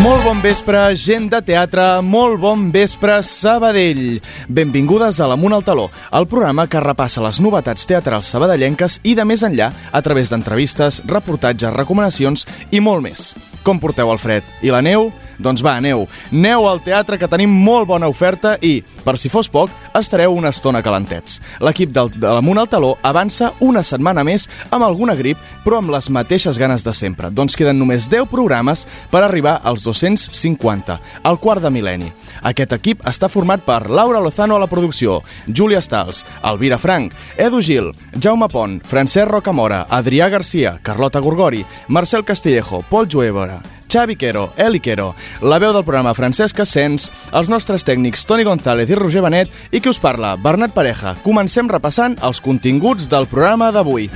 Molt bon vespre, gent de teatre, molt bon vespre, Sabadell. Benvingudes a l'Amunt al Taló, el programa que repassa les novetats teatrals sabadellenques i de més enllà a través d'entrevistes, reportatges, recomanacions i molt més. Com porteu el fred? I la neu? Doncs va, aneu. Neu al teatre que tenim molt bona oferta i, per si fos poc, estareu una estona calentets. L'equip del, de l'Amunt al Taló avança una setmana més amb alguna grip, però amb les mateixes ganes de sempre. Doncs queden només 10 programes per arribar als 250, al quart de mil·lenni. Aquest equip està format per Laura Lozano a la producció, Júlia Stals, Elvira Frank, Edu Gil, Jaume Pont, Francesc Rocamora, Adrià Garcia, Carlota Gorgori, Marcel Castillejo, Pol Juevora, Xavi Quero, Eli Quero, la veu del programa Francesc Ascens, els nostres tècnics Toni González i Roger Benet i qui us parla, Bernat Pareja. Comencem repassant els continguts del programa d'avui.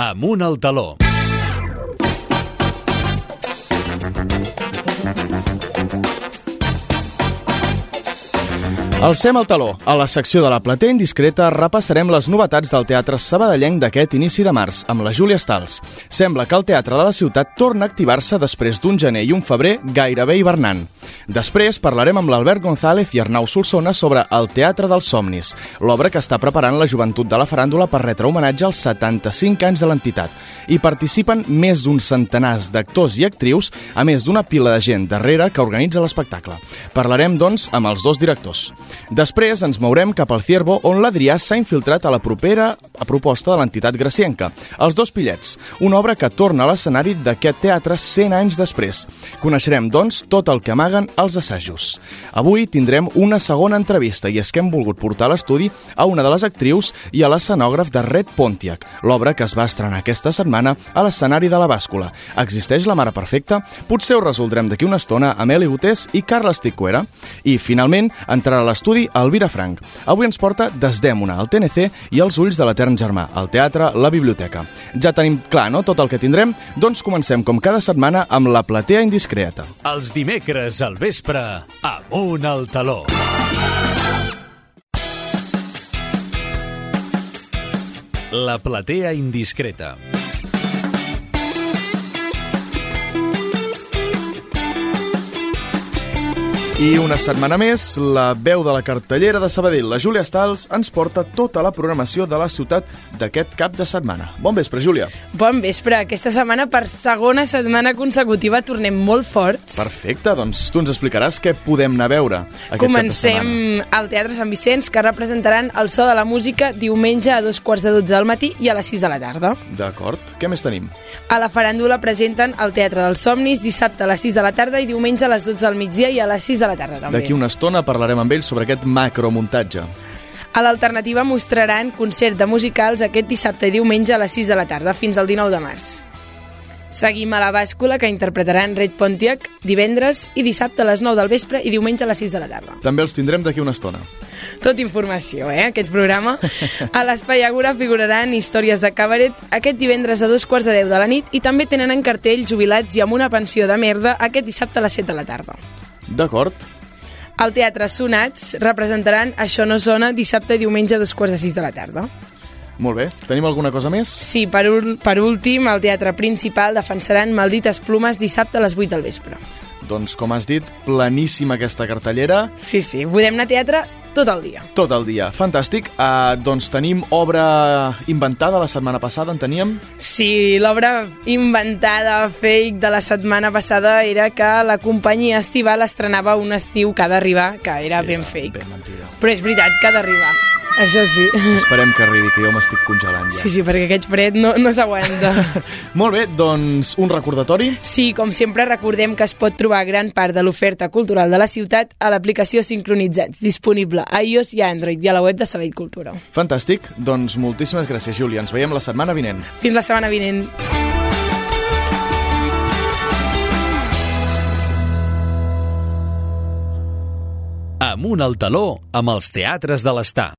Amunt al taló. Alcem el taló. A la secció de la platea indiscreta repassarem les novetats del teatre sabadellenc d'aquest inici de març, amb la Júlia Stals. Sembla que el teatre de la ciutat torna a activar-se després d'un gener i un febrer gairebé hivernant. Després parlarem amb l'Albert González i Arnau Solsona sobre El Teatre dels Somnis, l'obra que està preparant la joventut de la faràndula per retre homenatge als 75 anys de l'entitat. Hi participen més d'un centenars d'actors i actrius, a més d'una pila de gent darrere que organitza l'espectacle. Parlarem, doncs, amb els dos directors. Després ens mourem cap al Ciervo, on l'Adrià s'ha infiltrat a la propera a proposta de l'entitat gracienca, Els dos pillets, una obra que torna a l'escenari d'aquest teatre 100 anys després. Coneixerem, doncs, tot el que amaguen els assajos. Avui tindrem una segona entrevista i és que hem volgut portar a l'estudi a una de les actrius i a l'escenògraf de Red Pontiac, l'obra que es va estrenar aquesta setmana a l'escenari de la bàscula. Existeix la mare perfecta? Potser ho resoldrem d'aquí una estona amb Eli Botés i Carles Ticuera. I, finalment, entrarà a l'estudi Elvira Frank. Avui ens porta Desdèmona, el TNC i els ulls de l'Etern Germà, el teatre, la biblioteca. Ja tenim clar, no?, tot el que tindrem? Doncs comencem, com cada setmana, amb la platea indiscreta. Els dimecres al vespre, amunt al taló. La platea indiscreta. I una setmana més, la veu de la cartellera de Sabadell, la Júlia Stals, ens porta tota la programació de la ciutat d'aquest cap de setmana. Bon vespre, Júlia. Bon vespre. Aquesta setmana, per segona setmana consecutiva, tornem molt forts. Perfecte, doncs tu ens explicaràs què podem anar a veure aquest Comencem cap de setmana. al Teatre Sant Vicenç, que representaran el so de la música diumenge a dos quarts de dotze del matí i a les sis de la tarda. D'acord. Què més tenim? A la faràndula presenten el Teatre dels Somnis dissabte a les 6 de la tarda i diumenge a les 12 del migdia i a les 6 de la tarda també. D'aquí una estona parlarem amb ells sobre aquest macromuntatge. A l'alternativa mostraran concert de musicals aquest dissabte i diumenge a les 6 de la tarda fins al 19 de març. Seguim a la bàscula que interpretaran Red Pontiac divendres i dissabte a les 9 del vespre i diumenge a les 6 de la tarda. També els tindrem d'aquí una estona. Tot informació, eh, aquest programa. A l'Espai Agora figuraran històries de cabaret aquest divendres a dos quarts de deu de la nit i també tenen en cartell jubilats i amb una pensió de merda aquest dissabte a les 7 de la tarda. D'acord. Al Teatre Sonats representaran Això no sona dissabte i diumenge a dos quarts de sis de la tarda. Molt bé. Tenim alguna cosa més? Sí, per, ul- per últim, al Teatre Principal defensaran Maldites Plumes dissabte a les 8 del vespre. Doncs, com has dit, planíssima aquesta cartellera. Sí, sí, podem anar a teatre tot el dia. Tot el dia. Fantàstic. Uh, doncs tenim obra inventada la setmana passada, en teníem? Sí, l'obra inventada, fake, de la setmana passada era que la companyia estival estrenava un estiu que ha d'arribar, que era ben fake. Ben mentida. Però és veritat que ha d'arribar. Això sí. Esperem que arribi, que jo m'estic congelant ja. Sí, sí, perquè aquest fred no, no s'aguanta. Molt bé, doncs un recordatori. Sí, com sempre recordem que es pot trobar gran part de l'oferta cultural de la ciutat a l'aplicació Sincronitzats, disponible a iOS i a Android i a la web de Sabell Cultura. Fantàstic. Doncs moltíssimes gràcies, Júlia. Ens veiem la setmana vinent. Fins la setmana vinent. Amunt al taló amb els teatres de l'estar.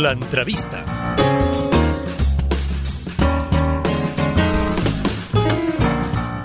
L'entrevista.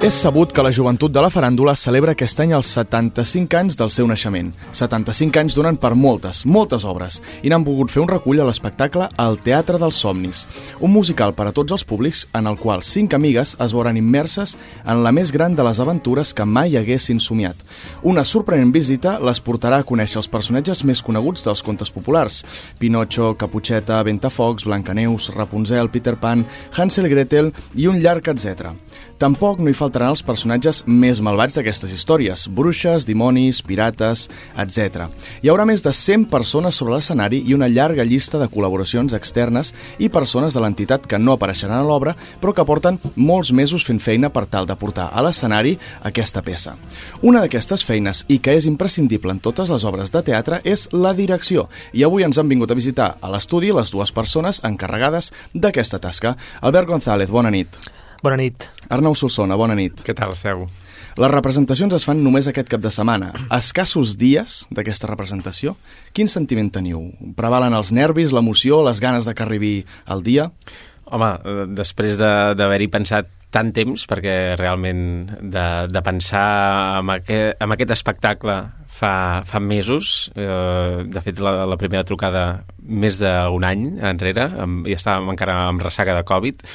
És sabut que la joventut de la faràndula celebra aquest any els 75 anys del seu naixement. 75 anys donen per moltes, moltes obres, i n'han volgut fer un recull a l'espectacle El Teatre dels Somnis, un musical per a tots els públics en el qual cinc amigues es veuran immerses en la més gran de les aventures que mai haguessin somiat. Una sorprenent visita les portarà a conèixer els personatges més coneguts dels contes populars. Pinocho, Caputxeta, Ventafocs, Blancaneus, Rapunzel, Peter Pan, Hansel Gretel i un llarg etc. Tampoc no hi faltaran els personatges més malvats d'aquestes històries, bruixes, dimonis, pirates, etc. Hi haurà més de 100 persones sobre l'escenari i una llarga llista de col·laboracions externes i persones de l'entitat que no apareixeran a l'obra, però que porten molts mesos fent feina per tal de portar a l'escenari aquesta peça. Una d'aquestes feines, i que és imprescindible en totes les obres de teatre, és la direcció, i avui ens han vingut a visitar a l'estudi les dues persones encarregades d'aquesta tasca. Albert González, bona nit. Bona nit. Arnau Solsona, bona nit. Què tal esteu? Les representacions es fan només aquest cap de setmana. Escassos dies d'aquesta representació, quin sentiment teniu? Prevalen els nervis, l'emoció, les ganes de que arribi el dia? Home, eh, després d'haver-hi pensat tant temps, perquè realment de, de pensar en aquest, en aquest espectacle fa, fa mesos, eh, de fet la, la primera trucada més d'un any enrere, i estàvem encara amb ressaca de Covid,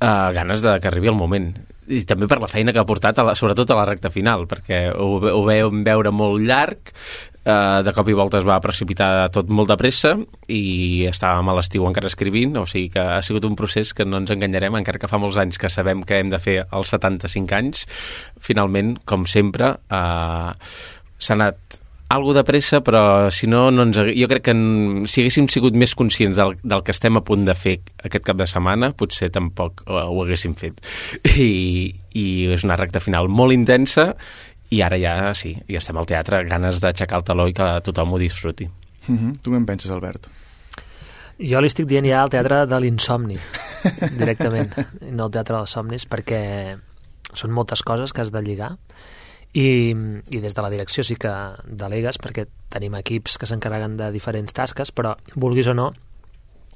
uh, ganes de que arribi el moment. I també per la feina que ha portat, a la, sobretot a la recta final, perquè ho, ho veiem veure molt llarg, eh, de cop i volta es va precipitar tot molt de pressa i estàvem a l'estiu encara escrivint, o sigui que ha sigut un procés que no ens enganyarem, encara que fa molts anys que sabem que hem de fer els 75 anys, finalment, com sempre, eh, s'ha anat algo de pressa, però si no, no ens, jo crec que en, si haguéssim sigut més conscients del, del que estem a punt de fer aquest cap de setmana, potser tampoc ho, ho haguéssim fet. I, I és una recta final molt intensa i ara ja, sí, ja estem al teatre, ganes d'aixecar el taló i que tothom ho disfruti. Mhm. -huh. Tu què en penses, Albert? Jo li estic dient ja al teatre de l'insomni, directament, no al teatre dels somnis, perquè són moltes coses que has de lligar i, i des de la direcció sí que delegues perquè tenim equips que s'encarreguen de diferents tasques, però vulguis o no,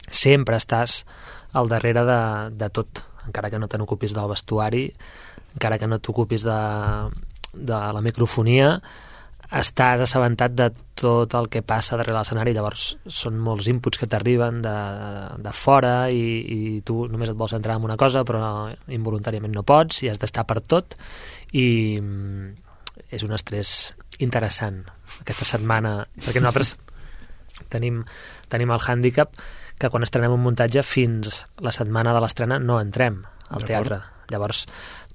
sempre estàs al darrere de, de tot, encara que no te n'ocupis del vestuari, encara que no t'ocupis de, de la microfonia, estàs assabentat de tot el que passa darrere l'escenari, llavors són molts inputs que t'arriben de, de fora i, i tu només et vols entrar en una cosa però involuntàriament no pots i has d'estar per tot. I, és un estrès interessant aquesta setmana, perquè nosaltres tenim, tenim el hàndicap que quan estrenem un muntatge fins la setmana de l'estrena no entrem al teatre. Llavors,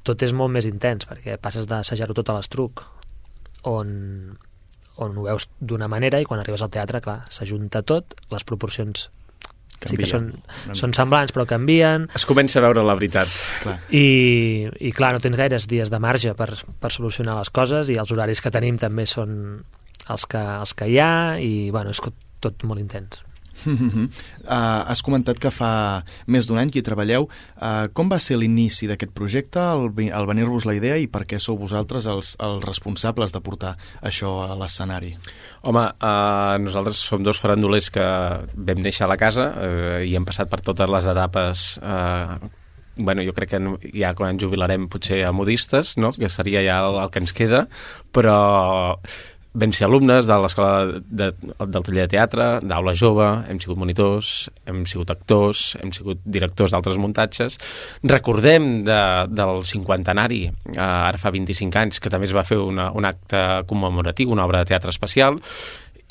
tot és molt més intens, perquè passes d'assajar-ho tot a l'estruc, on, on ho veus d'una manera i quan arribes al teatre, clar, s'ajunta tot, les proporcions Canvien. sí que són, són semblants però canvien es comença a veure la veritat clar. I, i clar, no tens gaires dies de marge per, per solucionar les coses i els horaris que tenim també són els que, els que hi ha i bueno, és tot molt intens Uh, has comentat que fa més d'un any que hi treballeu. Uh, com va ser l'inici d'aquest projecte, el, el venir-vos la idea i per què sou vosaltres els, els responsables de portar això a l'escenari? Home, uh, nosaltres som dos farandolers que vam néixer a la casa uh, i hem passat per totes les etapes uh, bueno, jo crec que ja quan ens jubilarem potser a modistes, no? que seria ja el, el que ens queda, però vam ser alumnes de l'escola de, del taller de teatre, d'aula jove, hem sigut monitors, hem sigut actors, hem sigut directors d'altres muntatges. Recordem de, del cinquantenari, eh, ara fa 25 anys, que també es va fer una, un acte commemoratiu, una obra de teatre especial,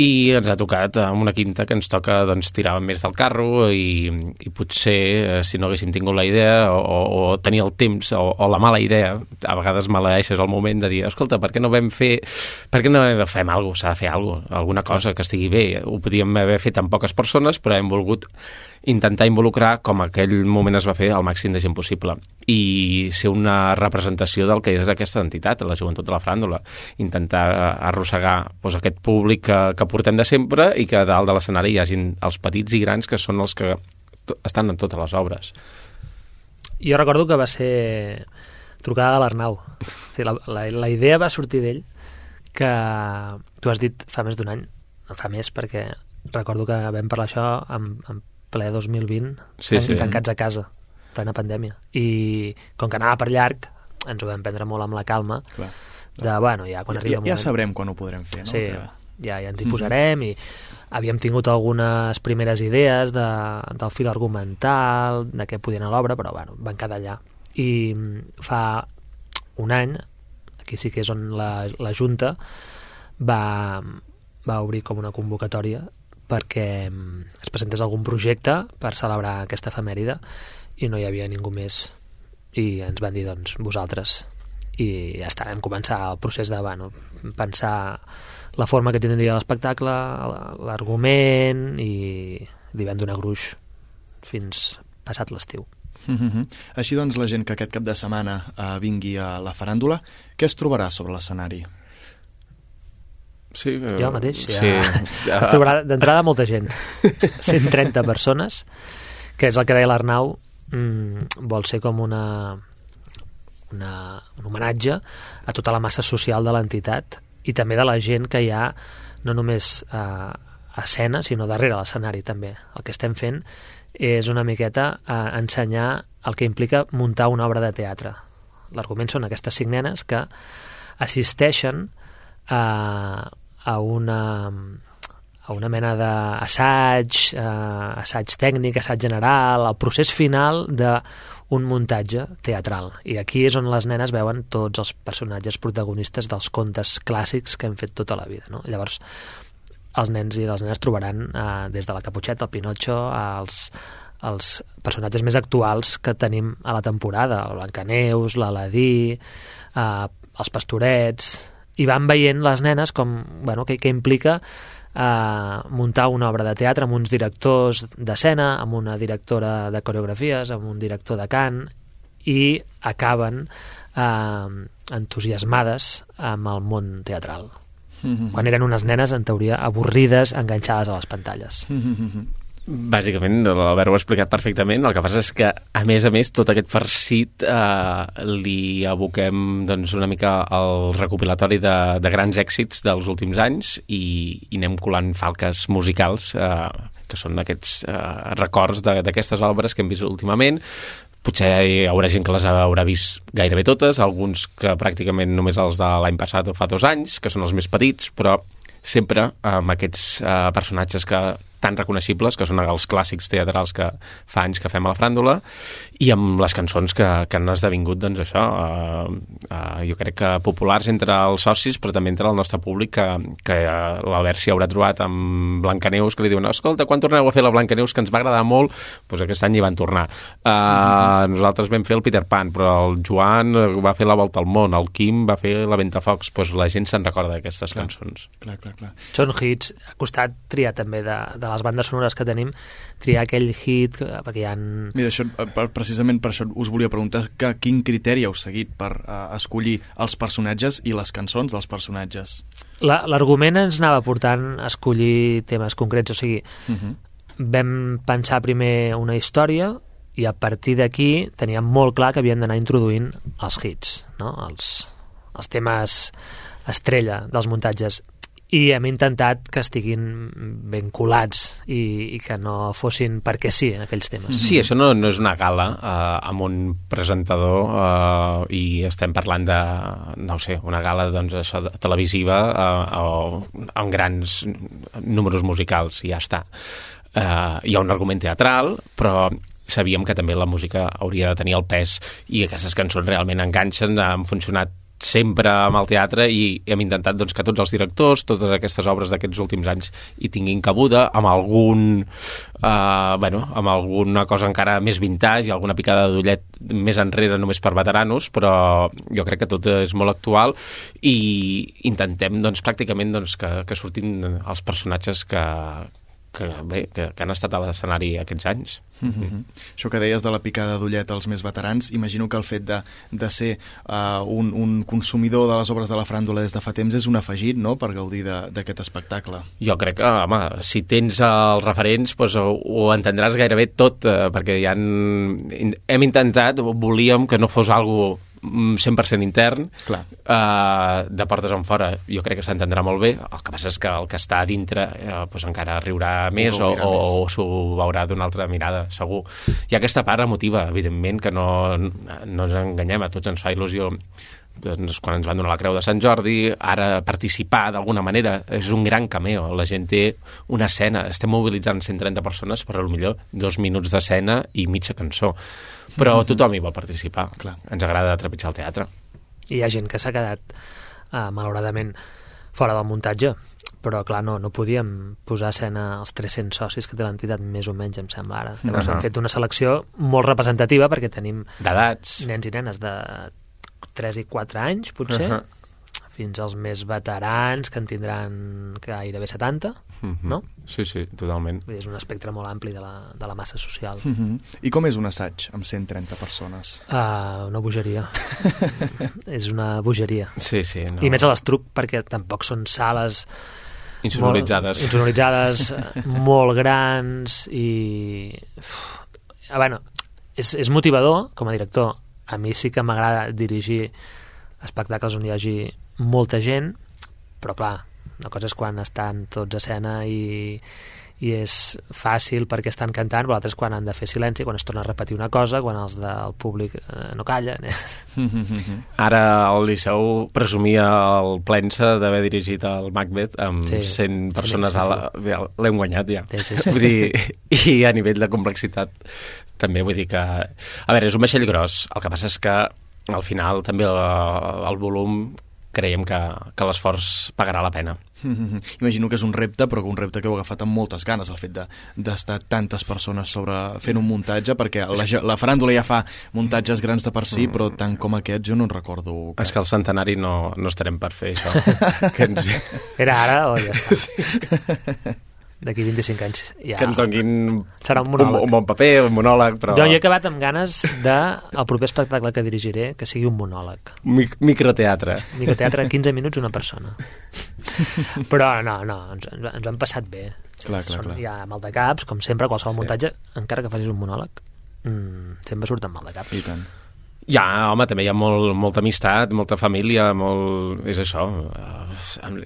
i ens ha tocat amb una quinta que ens toca doncs, tirar més del carro i, i potser eh, si no haguéssim tingut la idea o, o, o tenir el temps o, o la mala idea, a vegades maleeixes el moment de dir, escolta, per què no vam fer per què no fem alguna cosa, s'ha de fer alguna cosa, alguna cosa que estigui bé. Ho podíem haver fet amb poques persones però hem volgut intentar involucrar, com aquell moment es va fer, el màxim de gent possible i ser una representació del que és aquesta entitat, la joventut de la fràndula. Intentar arrossegar doncs, aquest públic que, que portem de sempre i que dalt de l'escenari hi hagin els petits i grans que són els que estan en totes les obres. Jo recordo que va ser trucada de l'Arnau. O sigui, la, la, la idea va sortir d'ell que tu has dit fa més d'un any, fa més perquè recordo que vam parlar això amb, amb ple 2020, sí, sí. tancats a casa, plena pandèmia. I com que anava per llarg, ens ho vam prendre molt amb la calma, Clar. de, bueno, ja quan Ja, ja, el ja moment... sabrem quan ho podrem fer, no? Sí, Que- ja, ja ens hi Mhm. posarem i havíem tingut algunes primeres idees de, del fil argumental, de què podien a l'obra, però bueno, van quedar allà. I mm, fa un any, aquí sí que és on la, la Junta va, va obrir com una convocatòria perquè mm, es presentés algun projecte per celebrar aquesta efemèride i no hi havia ningú més i ens van dir, doncs, vosaltres i ja està, vam començar el procés de bueno, pensar la forma que tindria l'espectacle, l'argument i li vam donar gruix fins passat l'estiu. Mhm. Així doncs, la gent que aquest cap de setmana eh, vingui a la faràndula, què es trobarà sobre l'escenari? Sí, eh, Jo mateix, ja. Sí, Es trobarà d'entrada molta gent, 130 persones, que és el que deia l'Arnau, mm, vol ser com una, una, un homenatge a tota la massa social de l'entitat i també de la gent que hi ha no només a, a escena, sinó darrere l'escenari també. El que estem fent és una miqueta a ensenyar el que implica muntar una obra de teatre. L'argument són aquestes cinc nenes que assisteixen a, a una a una mena d'assaig, eh, assaig tècnic, assaig general, el procés final d'un muntatge teatral. I aquí és on les nenes veuen tots els personatges protagonistes dels contes clàssics que hem fet tota la vida. No? Llavors, els nens i les nenes trobaran eh, des de la Caputxeta, el Pinotxo, els, els personatges més actuals que tenim a la temporada, el Blancaneus, l'Aladí, eh, els Pastorets, i van veient les nenes com, bueno, què, què implica eh, muntar una obra de teatre amb uns directors d'escena, amb una directora de coreografies, amb un director de cant, i acaben eh, entusiasmades amb el món teatral. Mhm. Quan eren unes nenes, en teoria, avorrides, enganxades a les pantalles. Mhm. Bàsicament, l'Albert ho ha explicat perfectament. El que passa és que, a més a més, tot aquest farcit eh, li aboquem doncs, una mica al recopilatori de, de grans èxits dels últims anys i, i anem colant falques musicals eh, que són aquests eh, records d'aquestes obres que hem vist últimament. Potser hi haurà gent que les haurà vist gairebé totes, alguns que pràcticament només els de l'any passat o fa dos anys, que són els més petits, però sempre amb aquests eh, personatges que tan reconeixibles, que són els clàssics teatrals que fa anys que fem a la fràndula, i amb les cançons que, que han esdevingut, doncs això, eh, eh, jo crec que populars entre els socis, però també entre el nostre públic, que, que eh, l'Albert s'hi haurà trobat amb Blancaneus, que li diuen, escolta, quan torneu a fer la Blancaneus, que ens va agradar molt, doncs aquest any hi van tornar. Eh, Nosaltres vam fer el Peter Pan, però el Joan va fer la Volta al Món, el Quim va fer la Ventafocs, doncs la gent se'n recorda d'aquestes cançons. Clar, clar, clar. Són hits, ha costat triar també de, de les bandes sonores que tenim, triar aquell hit, eh, perquè hi ha... Mira, això, eh, per, precisament per això us volia preguntar que quin criteri heu seguit per uh, escollir els personatges i les cançons dels personatges. La- L'argument ens anava portant a escollir temes concrets, o sigui, Uh -huh. vam pensar primer una història i a partir d'aquí teníem molt clar que havíem d'anar introduint els hits, no? els, els temes estrella dels muntatges i hem intentat que estiguin ben colats i, i que no fossin perquè sí aquells temes. Sí, això no, no és una gala eh, amb un presentador eh, i estem parlant de, no ho sé, una gala doncs, això, de, televisiva eh, o amb grans números musicals i ja està. Eh, hi ha un argument teatral, però sabíem que també la música hauria de tenir el pes i aquestes cançons realment enganxen, han funcionat sempre amb el teatre i hem intentat doncs, que tots els directors, totes aquestes obres d'aquests últims anys hi tinguin cabuda amb algun eh, bueno, amb alguna cosa encara més vintage i alguna picada d'ullet més enrere només per veteranos, però jo crec que tot és molt actual i intentem doncs, pràcticament doncs, que, que surtin els personatges que, que, bé, que, que han estat a l'escenari aquests anys. Uh -huh. Això que deies de la picada d'ullet als més veterans, imagino que el fet de, de ser uh, un, un consumidor de les obres de la fràndula des de fa temps és un afegit, no?, per gaudir de- d'aquest espectacle. Jo crec que, home, si tens els referents, doncs ho, ho entendràs gairebé tot, eh, perquè han, hem intentat, volíem que no fos algo mm, 100% intern, Clar. uh, de portes en fora jo crec que s'entendrà molt bé, el que passa és que el que està a dintre uh, pues encara riurà més o, o, més. o s'ho veurà d'una altra mirada, segur. Ha aquesta part emotiva, evidentment, que no, no ens enganyem, a tots ens fa il·lusió doncs, quan ens van donar la Creu de Sant Jordi, ara participar d'alguna manera és un gran cameo. La gent té una escena, estem mobilitzant 130 persones per a millor dos minuts d'escena i mitja cançó. Però tothom hi vol participar. Clar. Ens agrada trepitjar el teatre. I hi ha gent que s'ha quedat, eh, malauradament, fora del muntatge, però clar, no, no podíem posar a escena els 300 socis que té l'entitat, més o menys, em sembla ara. Llavors Ahà. hem fet una selecció molt representativa perquè tenim D'edats. nens i nenes de 3 i 4 anys, potser, Ahà. Fins als més veterans, que en tindran gairebé 70, Mhm. no? Sí, sí, totalment. És un espectre molt ampli de la, de la massa social. Mhm. I com és un assaig amb 130 persones? Uh, una bogeria. és una bogeria. Sí, sí. No. I més a l'estruc, perquè tampoc són sales Insonoritzades. Molt, insonoritzades, molt grans i... Uf, ah, bueno, és, és motivador com a director. A mi sí que m'agrada dirigir espectacles on hi hagi molta gent, però clar, una cosa és quan estan tots a escena i, i és fàcil perquè estan cantant, però l'altra és quan han de fer silenci, quan es torna a repetir una cosa, quan els del públic eh, no callen. Eh? Ara el Liceu presumia el plensa d'haver dirigit el Macbeth amb Sí, 100 sí, persones sí, a L'hem guanyat ja. Sí, sí, sí. Vull dir, I a nivell de complexitat també vull dir que... A veure, és un vaixell gros. El que passa és que al final també el, el volum creiem que, que l'esforç pagarà la pena. Mhm. Imagino que és un repte, però que un repte que heu agafat amb moltes ganes, el fet de- d'estar tantes persones sobre fent un muntatge, perquè la, la faràndula ja fa muntatges grans de per si, però tant com aquest jo no en recordo. És que al centenari no, no estarem per fer això. que, ens, Era ara o ja està? D'aquí 25 anys ja... que ens donguin Serà un un, monòleg. un bon paper, un monòleg, però... Jo he acabat amb ganes de el proper espectacle que dirigiré que sigui un monòleg. Mic microteatre. Microteatre, 15 minuts, una persona. Però no, no, ens, ens, hem passat bé. Clar, clar, clar. Hi ha mal de caps, com sempre, qualsevol muntatge, encara que facis un monòleg, mm, sempre surt amb mal de caps. I tant. Ja, home, també hi ha molt, molta amistat, molta família, molt... és això.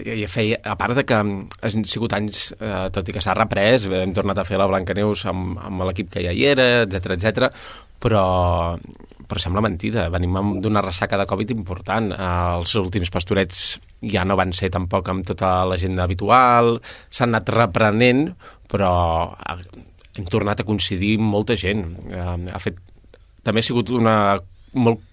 I feia, a part de que han sigut anys, eh, tot i que s'ha reprès, hem tornat a fer la Blancaneus amb, amb l'equip que ja hi era, etc etc. però, però sembla mentida. Venim d'una ressaca de Covid important. Eh, els últims pastorets ja no van ser tampoc amb tota l'agenda habitual, s'han anat reprenent, però eh, hem tornat a coincidir molta gent. Eh, ha fet també ha sigut una molt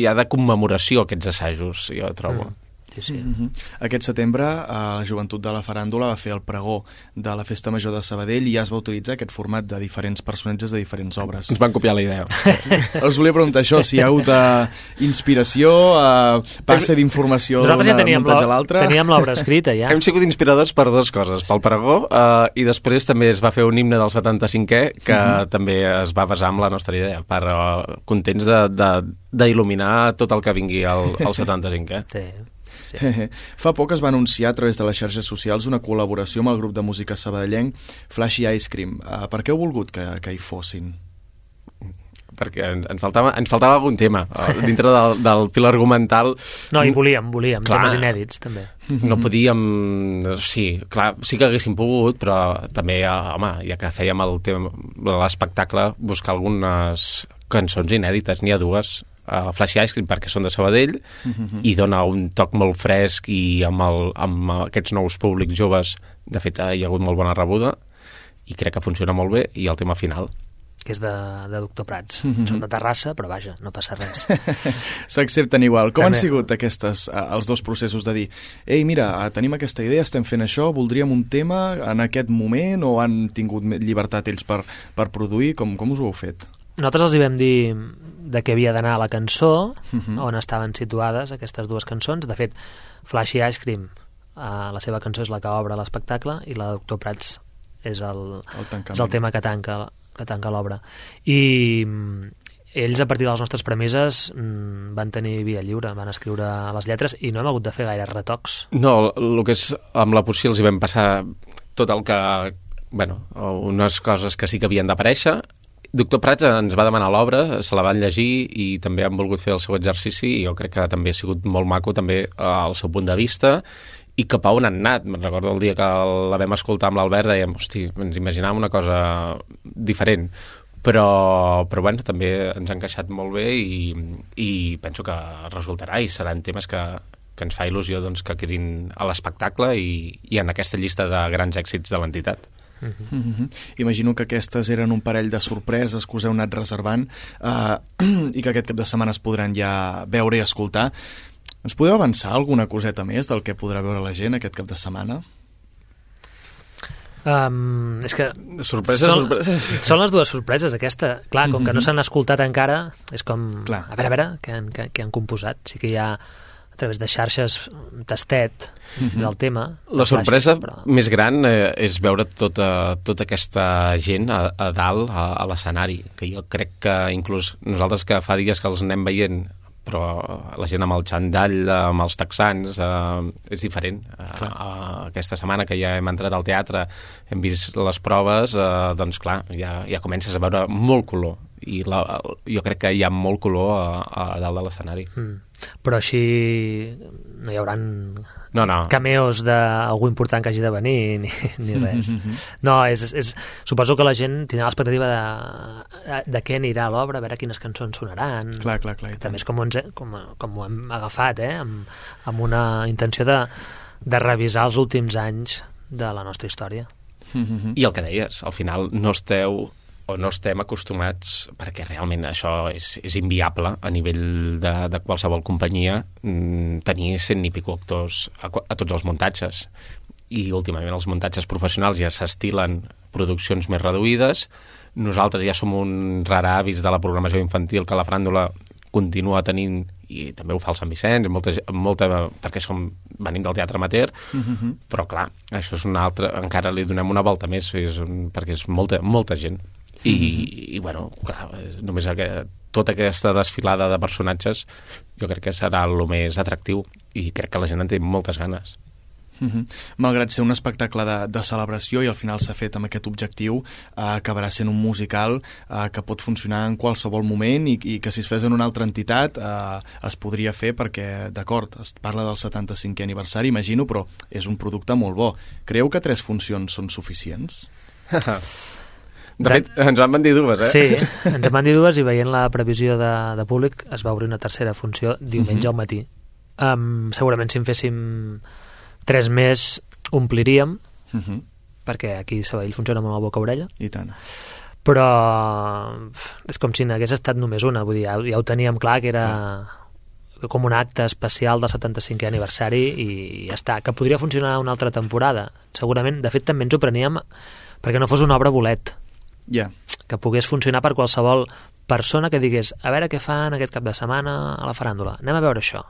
ja de commemoració aquests assajos, jo trobo. Mm. Sí, sí. Mhm. Aquest setembre eh, la joventut de la faràndula va fer el pregó de la Festa Major de Sabadell i ja es va utilitzar aquest format de diferents personatges de diferents obres. Ens van copiar la idea. Us volia preguntar això, si hi ha hagut uh, inspiració, uh, passe d'informació Nosaltres ja d'un teníem muntatge a l'altre. teníem l'obra escrita, ja. Hem sigut inspiradors per dues coses, pel pregó eh, i després també es va fer un himne del 75è que també es va basar en la nostra idea, per uh, contents de- de- d'il·luminar tot el que vingui al, al 75è. Sí. Fa poc es va anunciar a través de les xarxes socials una col·laboració amb el grup de música sabadellenc Flashy Ice Cream. Uh, per què heu volgut que, que hi fossin? perquè ens, faltava, ens faltava algun tema eh, dintre del, del fil argumental No, i volíem, volíem, Clar. temes inèdits, també. no podíem... Sí, clar, sí que haguéssim pogut, però també, eh, home, ja que fèiem el tema l'espectacle, buscar algunes cançons inèdites, n'hi ha dues, uh, Flash Ice Cream perquè són de Sabadell i dona un toc molt fresc i amb, el, amb aquests nous públics joves, de fet, hi ha hagut molt bona rebuda i crec que funciona molt bé, i el tema final. que és de, de Doctor Prats. Són de Terrassa, però vaja, no passa res. S'accepten igual. Com També. han sigut aquestes, els dos processos de dir ei, mira, eh, tenim aquesta idea, estem fent això, voldríem un tema en aquest moment o han tingut llibertat ells per, per produir? Com, com us ho heu fet? Nosaltres els hi vam dir de què havia d'anar la cançó, Mhm. on estaven situades aquestes dues cançons. De fet, Flashy Ice Cream, eh, la seva cançó és la que obre l'espectacle i la de Doctor Prats és el, El és el tema que tanca, que tanca l'obra. I mm, ells, a partir de les nostres premisses, mm, van tenir via lliure, van escriure les lletres i no hem hagut de fer gaire retocs. No, el que és amb la Pussy els hi vam passar tot el que... Bueno, unes coses que sí que havien d'aparèixer Doctor Prats ens va demanar l'obra, se la van llegir i també han volgut fer el seu exercici i jo crec que també ha sigut molt maco també eh, el seu punt de vista i cap a on han anat. Me'n recordo el dia que la vam escoltar amb l'Albert, dèiem, hosti, ens imaginàvem una cosa diferent però, però bueno, també ens ha encaixat molt bé i, i penso que resultarà i seran temes que, que ens fa il·lusió doncs, que quedin a l'espectacle i, i en aquesta llista de grans èxits de l'entitat. Mm -hmm. Imagino que aquestes eren un parell de sorpreses que us heu anat reservant eh, i que aquest cap de setmana es podran ja veure i escoltar. Ens podeu avançar alguna coseta més del que podrà veure la gent aquest cap de setmana? Um, és que... Sorpreses, són, sorpreses. Són les dues sorpreses, aquesta. Clar, com que no s'han escoltat encara, és com... Clar. A veure, a veure, què han, què, què han composat. Sí que hi ha a través de xarxes tastet del tema. La sorpresa però... més gran eh, és veure tota, tota aquesta gent a, a dalt, a, a l'escenari, que jo crec que inclús nosaltres que fa dies que els anem veient però la gent amb el xandall, amb els texans, eh, és diferent. Eh, eh, aquesta setmana que ja hem entrat al teatre, hem vist les proves, eh, doncs clar, ja, ja comences a veure molt color i la, jo crec que hi ha molt color a, a dalt de l'escenari. Mm. Però així no hi hauran No, no. cameos d'algú important que hagi de venir ni, ni res. No, és, és, suposo que la gent tindrà l'expectativa de, de què anirà a l'obra, a veure quines cançons sonaran. Clar, clar, clar. També és com, ens, com, com ho hem agafat, eh? amb, amb una intenció de, de revisar els últims anys de la nostra història. Mhm. I el que deies, al final no esteu o no estem acostumats, perquè realment això és, és inviable a nivell de, de qualsevol companyia, mm, tenir cent i pico actors a, a tots els muntatges. I últimament els muntatges professionals ja s'estilen produccions més reduïdes. Nosaltres ja som un rara avis de la programació infantil que la fràndula continua tenint i també ho fa el Sant Vicenç, molta, molta, perquè som, venim del teatre amateur, però clar, això és una altra, encara li donem una volta més, és, un- perquè és molta, molta gent. I, i bueno, clar, és només aquest, tota aquesta desfilada de personatges jo crec que serà el més atractiu i crec que la gent en té moltes ganes. Mhm. Malgrat ser un espectacle de, de celebració i al final s'ha fet amb aquest objectiu, eh, acabarà sent un musical eh, que pot funcionar en qualsevol moment i, i que si es fes en una altra entitat eh, es podria fer perquè, d'acord, es parla del 75è aniversari, imagino, però és un producte molt bo. Creu que tres funcions són suficients? De fet, ens van dir dues, eh? Sí, ens en van dir dues i veient la previsió de, de públic es va obrir una tercera funció diumenge al matí. Um, segurament si en féssim tres més ompliríem, Uh -huh. perquè aquí a Sabadell funciona molt el boca-orella, I tant. però és com si n'hagués estat només una, vull dir, ja, ja ho teníem clar que era com un acte especial del 75è aniversari i ja està, que podria funcionar una altra temporada segurament, de fet també ens ho preníem perquè no fos una obra bolet Ja. que pogués funcionar per qualsevol persona que digués, a veure què fan aquest cap de setmana a la faràndula, anem a veure això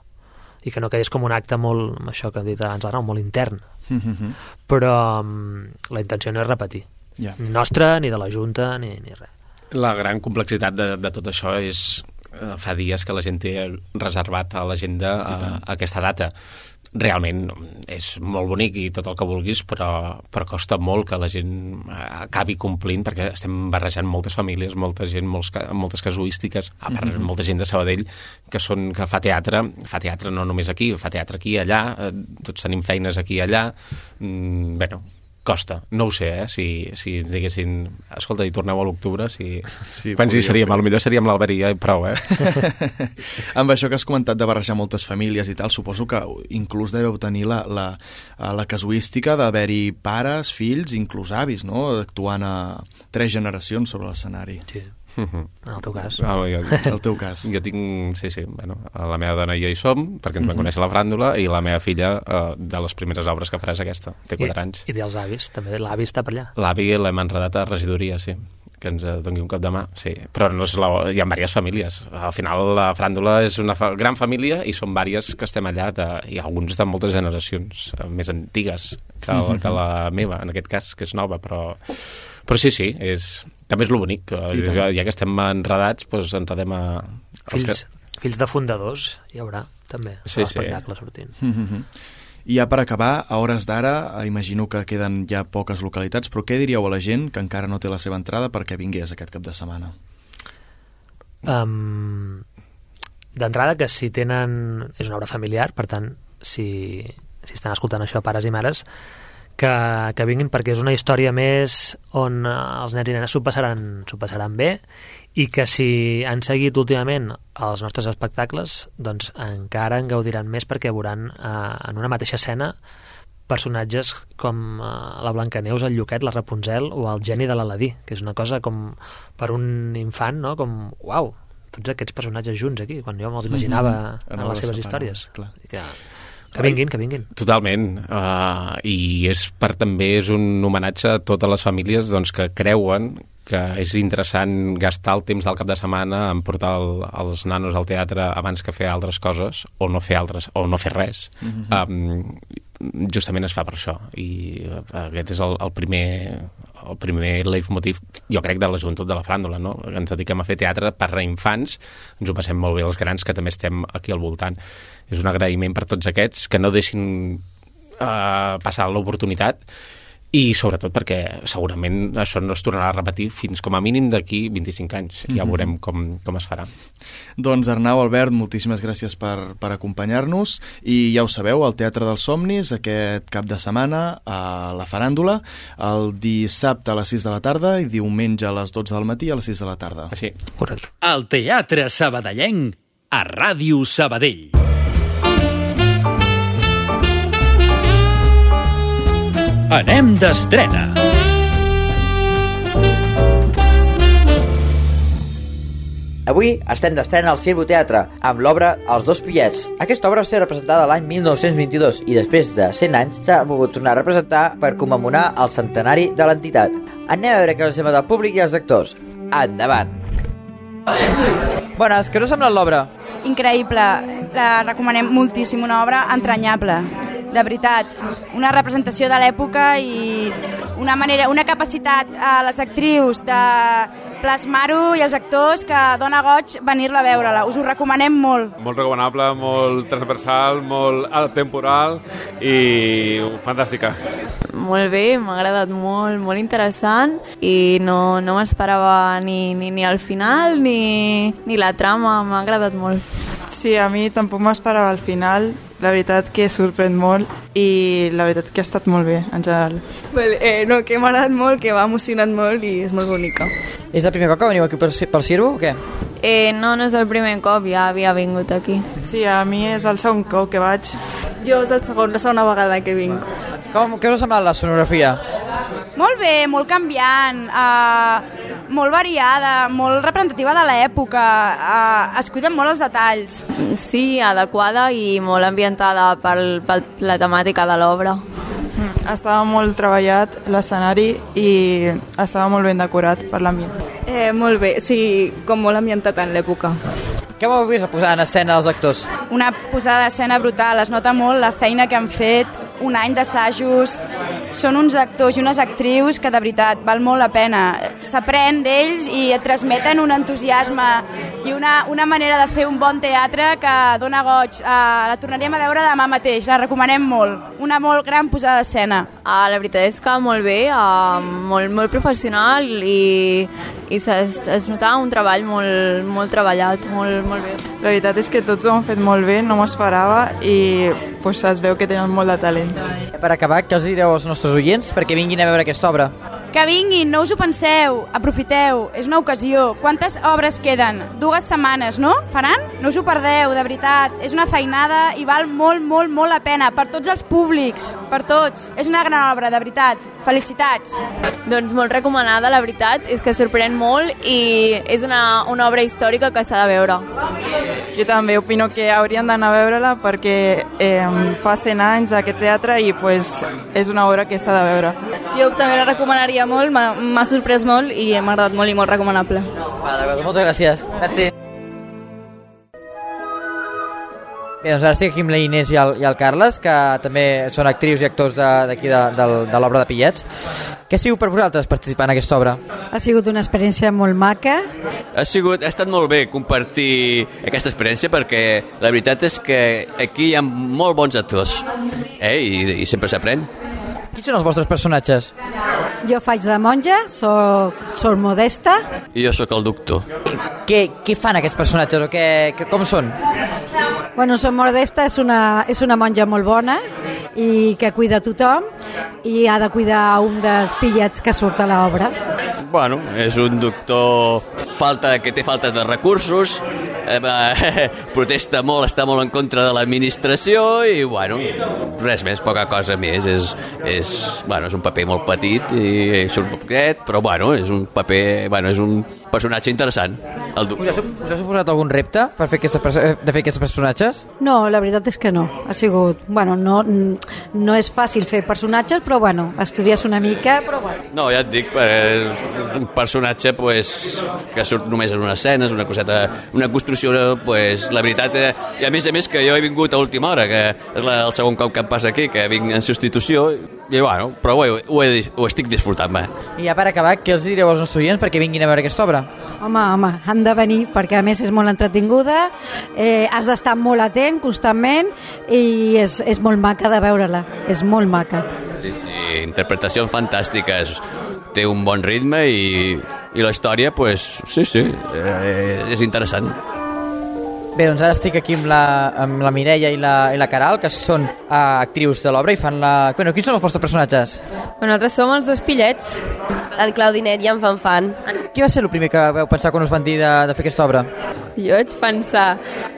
i que no quedés com un acte molt, això que hem dit abans, ara, molt intern Uh -huh. però um, la intenció no és repetir Ja. ni nostra, ni de la Junta, ni, ni res La gran complexitat de, de tot això és eh, fa dies que la gent té reservat a l'agenda a, a aquesta data. Realment és molt bonic i tot el que vulguis, però, però costa molt que la gent eh, acabi complint, perquè estem barrejant moltes famílies, molta gent, molts, moltes casuístiques, a part, molta gent de Sabadell que, són, que fa teatre, fa teatre no només aquí, fa teatre aquí i allà, eh, tots tenim feines aquí i allà, mm, bueno, costa, no ho sé, eh? si, si ens diguessin escolta, i torneu a l'octubre si... Sí, quants hi seríem? fer. A lo millor seríem l'Albert i jo i prou, eh? amb això que has comentat de barrejar moltes famílies i tal, suposo que inclús deveu tenir la, la, la casuística d'haver-hi pares, fills, inclús avis, no?, actuant a tres generacions sobre l'escenari. sí. Mhm. en el teu cas Ah, jo, El teu cas. jo tinc, sí, sí, bueno, la meva dona i jo hi som, perquè ens vam conèixer la fràndula, i la meva filla, eh, de les primeres obres que farà és aquesta, té 4 anys. I, i dels avis, també l'avi està per allà L'avi l'hem enredat a regidoria, sí que ens eh, doni un cop de mà, sí. Però no és la... hi ha diverses famílies. Al final la fràndula és una fa... gran família i són diverses que estem allà, de... i alguns de moltes generacions eh, més antigues que, la, que la meva, en aquest cas, que és nova, però, però sí, sí, és... també és lo bonic. Que, ja, ja que estem enredats, doncs enredem a... fills, fills de fundadors hi haurà també Sí, a sí. l'espectacle sortint Mhm. I ja per acabar, a hores d'ara, eh, imagino que queden ja poques localitats, però què diríeu a la gent que encara no té la seva entrada perquè vingués aquest cap de setmana? Um, D'entrada, que si tenen... És una obra familiar, per tant, si, si estan escoltant això pares i mares, que, que vinguin perquè és una història més on eh, els nens i nenes s'ho passaran, passaran bé i que si han seguit últimament els nostres espectacles, doncs encara en gaudiran més perquè veuran eh, en una mateixa escena personatges com eh, la Blancaneus, el Lluquet, la Rapunzel o el geni de l'Aladí, que és una cosa com per un infant, no? com, uau, tots aquests personatges junts aquí, quan jo me'ls imaginava mm -hmm. en, En les seves obres històries. clar. I que, que vinguin, que vinguin. Totalment, uh, i és per també és un homenatge a totes les famílies doncs, que creuen que és interessant gastar el temps del cap de setmana en portar el, els nanos al teatre abans que fer altres coses o no fer altres o no fer res. Mm -hmm. um, justament es fa per això i eh, aquest és el, el primer el primer leitmotiv, jo crec, de la joventut de la fràndula, no? Ens dediquem a fer teatre per a infants, ens ho passem molt bé els grans que també estem aquí al voltant. És un agraïment per tots aquests que no deixin uh, passar l'oportunitat i sobretot perquè segurament això no es tornarà a repetir fins com a mínim d'aquí 25 anys. Ja Mhm. veurem com, com es farà. Doncs Arnau, Albert, moltíssimes gràcies per, per acompanyar-nos i ja ho sabeu, al Teatre dels Somnis aquest cap de setmana a la faràndula, el dissabte a les 6 de la tarda i diumenge a les 12 del matí a les 6 de la tarda. Així. Correcte. El Teatre Sabadellenc a Ràdio Sabadell. Anem d'estrena. Avui estem d'estrena al Cirbo Teatre amb l'obra Els dos pillets. Aquesta obra va ser representada l'any 1922 i després de 100 anys s'ha volgut tornar a representar per commemorar el centenari de l'entitat. Anem a veure què els sembla del públic i els actors. Endavant! Bones, què us ha semblat l'obra? increïble, la recomanem moltíssim, una obra entranyable, de veritat, una representació de l'època i una manera, una capacitat a les actrius de plasmar-ho i els actors que dona goig venir-la a veure-la. Us ho recomanem molt. molt recomanable, molt transversal, molt temporal i fantàstica. Molt bé, m'ha agradat molt, molt interessant i no, no m'esperava ni, ni, ni al final ni, ni la trama, m'ha agradat molt. Sí, a mi tampoc m'esperava al final. La veritat que sorprèn molt i la veritat que ha estat molt bé, en general. Eh, no, que m'ha agradat molt, que m'ha emocionat molt i és molt bonica. És el primer cop que veniu aquí per, per Cirbo o què? Eh, no, no és el primer cop, ja havia vingut aquí. Sí, a mi és el segon cop que vaig. Jo és el segon, la segona vegada que vinc. Com, què us ha semblat la sonografia? Molt bé, molt canviant, uh, molt variada, molt representativa de l'època, uh, es cuiden molt els detalls. Sí, adequada i molt ambientada per, per la temàtica de l'obra. Mm, Estava molt treballat l'escenari i estava molt ben decorat per l'ambient. Eh, molt bé, sí, com molt ambientat en l'època. Què vau vist a posar en escena els actors? Una posada d'escena brutal, es nota molt la feina que han fet, un any d'assajos, són uns actors i unes actrius que de veritat val molt la pena. S'aprèn d'ells i et transmeten un entusiasme i una, una manera de fer un bon teatre que dona goig. Uh, la tornaríem a veure demà mateix, la recomanem molt. Una molt gran posada d'escena. Uh, la veritat és que molt bé, uh, molt, molt professional i, i es, es notava un treball molt, molt treballat, molt, molt bé. La veritat és que tots ho han fet molt bé, no m'ho esperava i pues, es veu que tenen molt de talent. Per acabar, què els direu als nostres oients perquè vinguin a veure aquesta obra? Que vinguin, no us ho penseu, aprofiteu, és una ocasió. Quantes obres queden? Dues setmanes, no? Faran? No us ho perdeu, de veritat. És una feinada i val molt, molt, molt la pena. Per tots els públics, per tots. És una gran obra, de veritat. Felicitats. Doncs molt recomanada, la veritat, és que sorprèn molt i és una, una obra històrica que s'ha de veure. Jo també opino que haurien d'anar a veure-la perquè eh, fa 100 anys aquest teatre i pues, és una obra que s'ha de veure. Jo també la recomanaria molt, m'ha sorprès molt i m'ha agradat molt i molt recomanable. Va, d'acord, moltes gràcies. Merci. Bé, doncs ara estic aquí amb la Inés i el, i el Carles, que també són actrius i actors de- d'aquí de, de, de, de l'obra de Pillets. Què ha sigut per vosaltres participar en aquesta obra? Ha sigut una experiència molt maca. Ha, sigut, ha estat molt bé compartir aquesta experiència perquè la veritat és que aquí hi ha molt bons actors eh? I, i sempre s'aprèn. Quins són els vostres personatges? Jo faig de monja, soc, soc modesta. I jo sóc el doctor. Què, què fan aquests personatges o què, què, com són? Bueno, soc modesta, és una, és una monja molt bona i que cuida tothom i ha de cuidar un dels pillets que surt a l'obra. Bueno, és un doctor falta que té falta de recursos, eh, va, protesta molt, està molt en contra de l'administració i, bueno, res més, poca cosa més. És, és, bueno, és un paper molt petit i surt poquet, però, bueno, és un paper, bueno, és un personatge interessant. El Us ha, us ha suposat algun repte per fer eh, de fer aquests personatges? No, la veritat és que no. Ha sigut... Bueno, no, no és fàcil fer personatges, però bueno, estudies una mica, però bueno. No, ja et dic, eh, és un personatge pues, que surt només en una escena, és una coseta, una construcció, pues, la veritat, eh, i a més a més que jo he vingut a última hora, que és la, el segon cop que em passa aquí, que vinc en substitució, i bueno, però ho, he, ho, he, ho estic disfrutant, va. I ja per acabar, què els direu als nostres oients perquè vinguin a veure aquesta obra? Home, home, han de venir perquè a més és molt entretinguda, eh, has d'estar molt atent constantment i és, és molt maca de veure-la, és molt maca. Sí, sí, interpretacions fantàstiques, té un bon ritme i, i la història, pues, sí, sí, eh, és interessant. Bé, doncs ara estic aquí amb la, amb la Mireia i la, i la Caral, que són uh, actrius de l'obra i fan la... Bueno, quins són els vostres personatges? Bueno, nosaltres som els dos pillets, en Claudinet i en Fanfan. Qui va ser el primer que veu pensar quan us van dir de, de fer aquesta obra? Jo vaig pensar,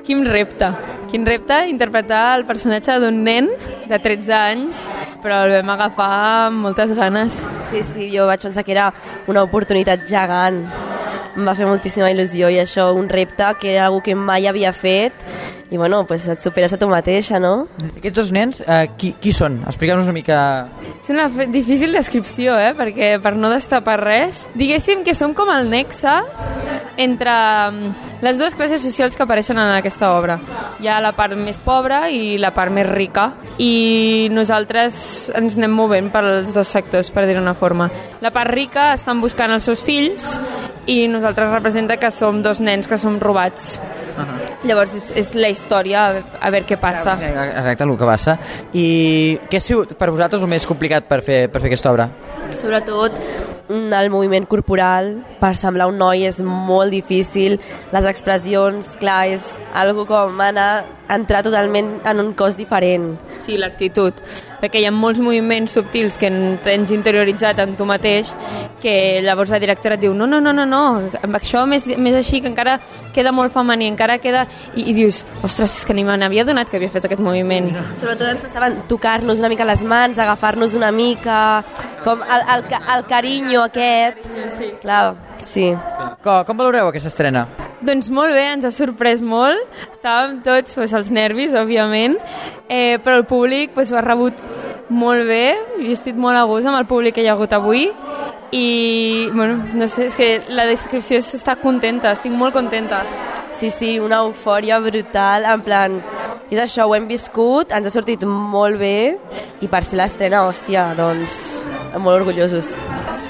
quin repte, quin repte interpretar el personatge d'un nen de 13 anys, però el vam agafar amb moltes ganes. Sí, sí, jo vaig pensar que era una oportunitat gegant. Em va fer moltíssima il·lusió i això, un repte que era algo que mai havia fet i bueno, pues et superes a tu mateixa, no? Aquests dos nens, uh, qui, qui són? Explica'm-nos una mica... És una difícil descripció, eh? perquè per no destapar res, diguéssim que som com el nexe entre mm, les dues classes socials que apareixen en aquesta obra. Hi ha la part més pobra i la part més rica, i nosaltres ens anem movent pels dos sectors, per dir-ho d'una forma. La part rica estan buscant els seus fills i nosaltres representa que som dos nens que som robats. Llavors és, és la història, a, a veure què passa. Exacte, el que passa. I què ha sigut per vosaltres el més complicat per fer, per fer aquesta obra? Sobretot mm, el moviment corporal, per semblar un noi és molt difícil, les expressions, clar, és algo com anar, entrar totalment en un cos diferent. Sí, l'actitud, perquè hi ha molts moviments subtils que en- tens interioritzat en tu mateix que llavors la directora et diu no, no, no, no, no, amb això més, més així que encara queda molt femení, encara queda... I, i dius, ostres, és que ni me n'havia donat que havia fet aquest moviment. Sobretot ens passaven tocar-nos una mica les mans, agafar-nos una mica, com el, el, el carinyo aquest. Sí. Clar, sí. Com, com valoreu aquesta estrena? Doncs molt bé, ens ha sorprès molt. Estàvem tots pues, als nervis, òbviament, eh, però el públic pues, ho ha rebut molt bé. Jo he estat molt a gust amb el públic que hi ha hagut avui i, bueno, no sé, és que la descripció és estar contenta, estic molt contenta. Sí, sí, una eufòria brutal, en plan, i d'això ho hem viscut, ens ha sortit molt bé, i per ser l'estrena, hòstia, doncs, molt orgullosos.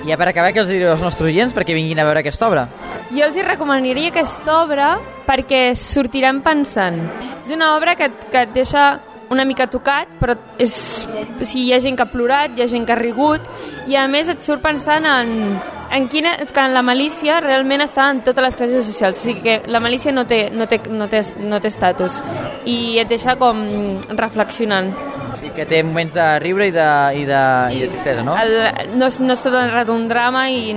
I ja per acabar, què els direu als nostres oients perquè vinguin a veure aquesta obra? Jo els hi recomanaria aquesta obra perquè sortiran pensant. És una obra que, que et deixa una mica tocat, però és, o sigui, hi ha gent que ha plorat, hi ha gent que ha rigut, i a més et surt pensant en, en quina, que en la malícia realment està en totes les classes socials, o sigui que la malícia no té, no té, no té, no té estatus, i et deixa com reflexionant. I que té moments de riure i de, i de, i de tristesa, no? El, no, és, no és tot el rato un drama i,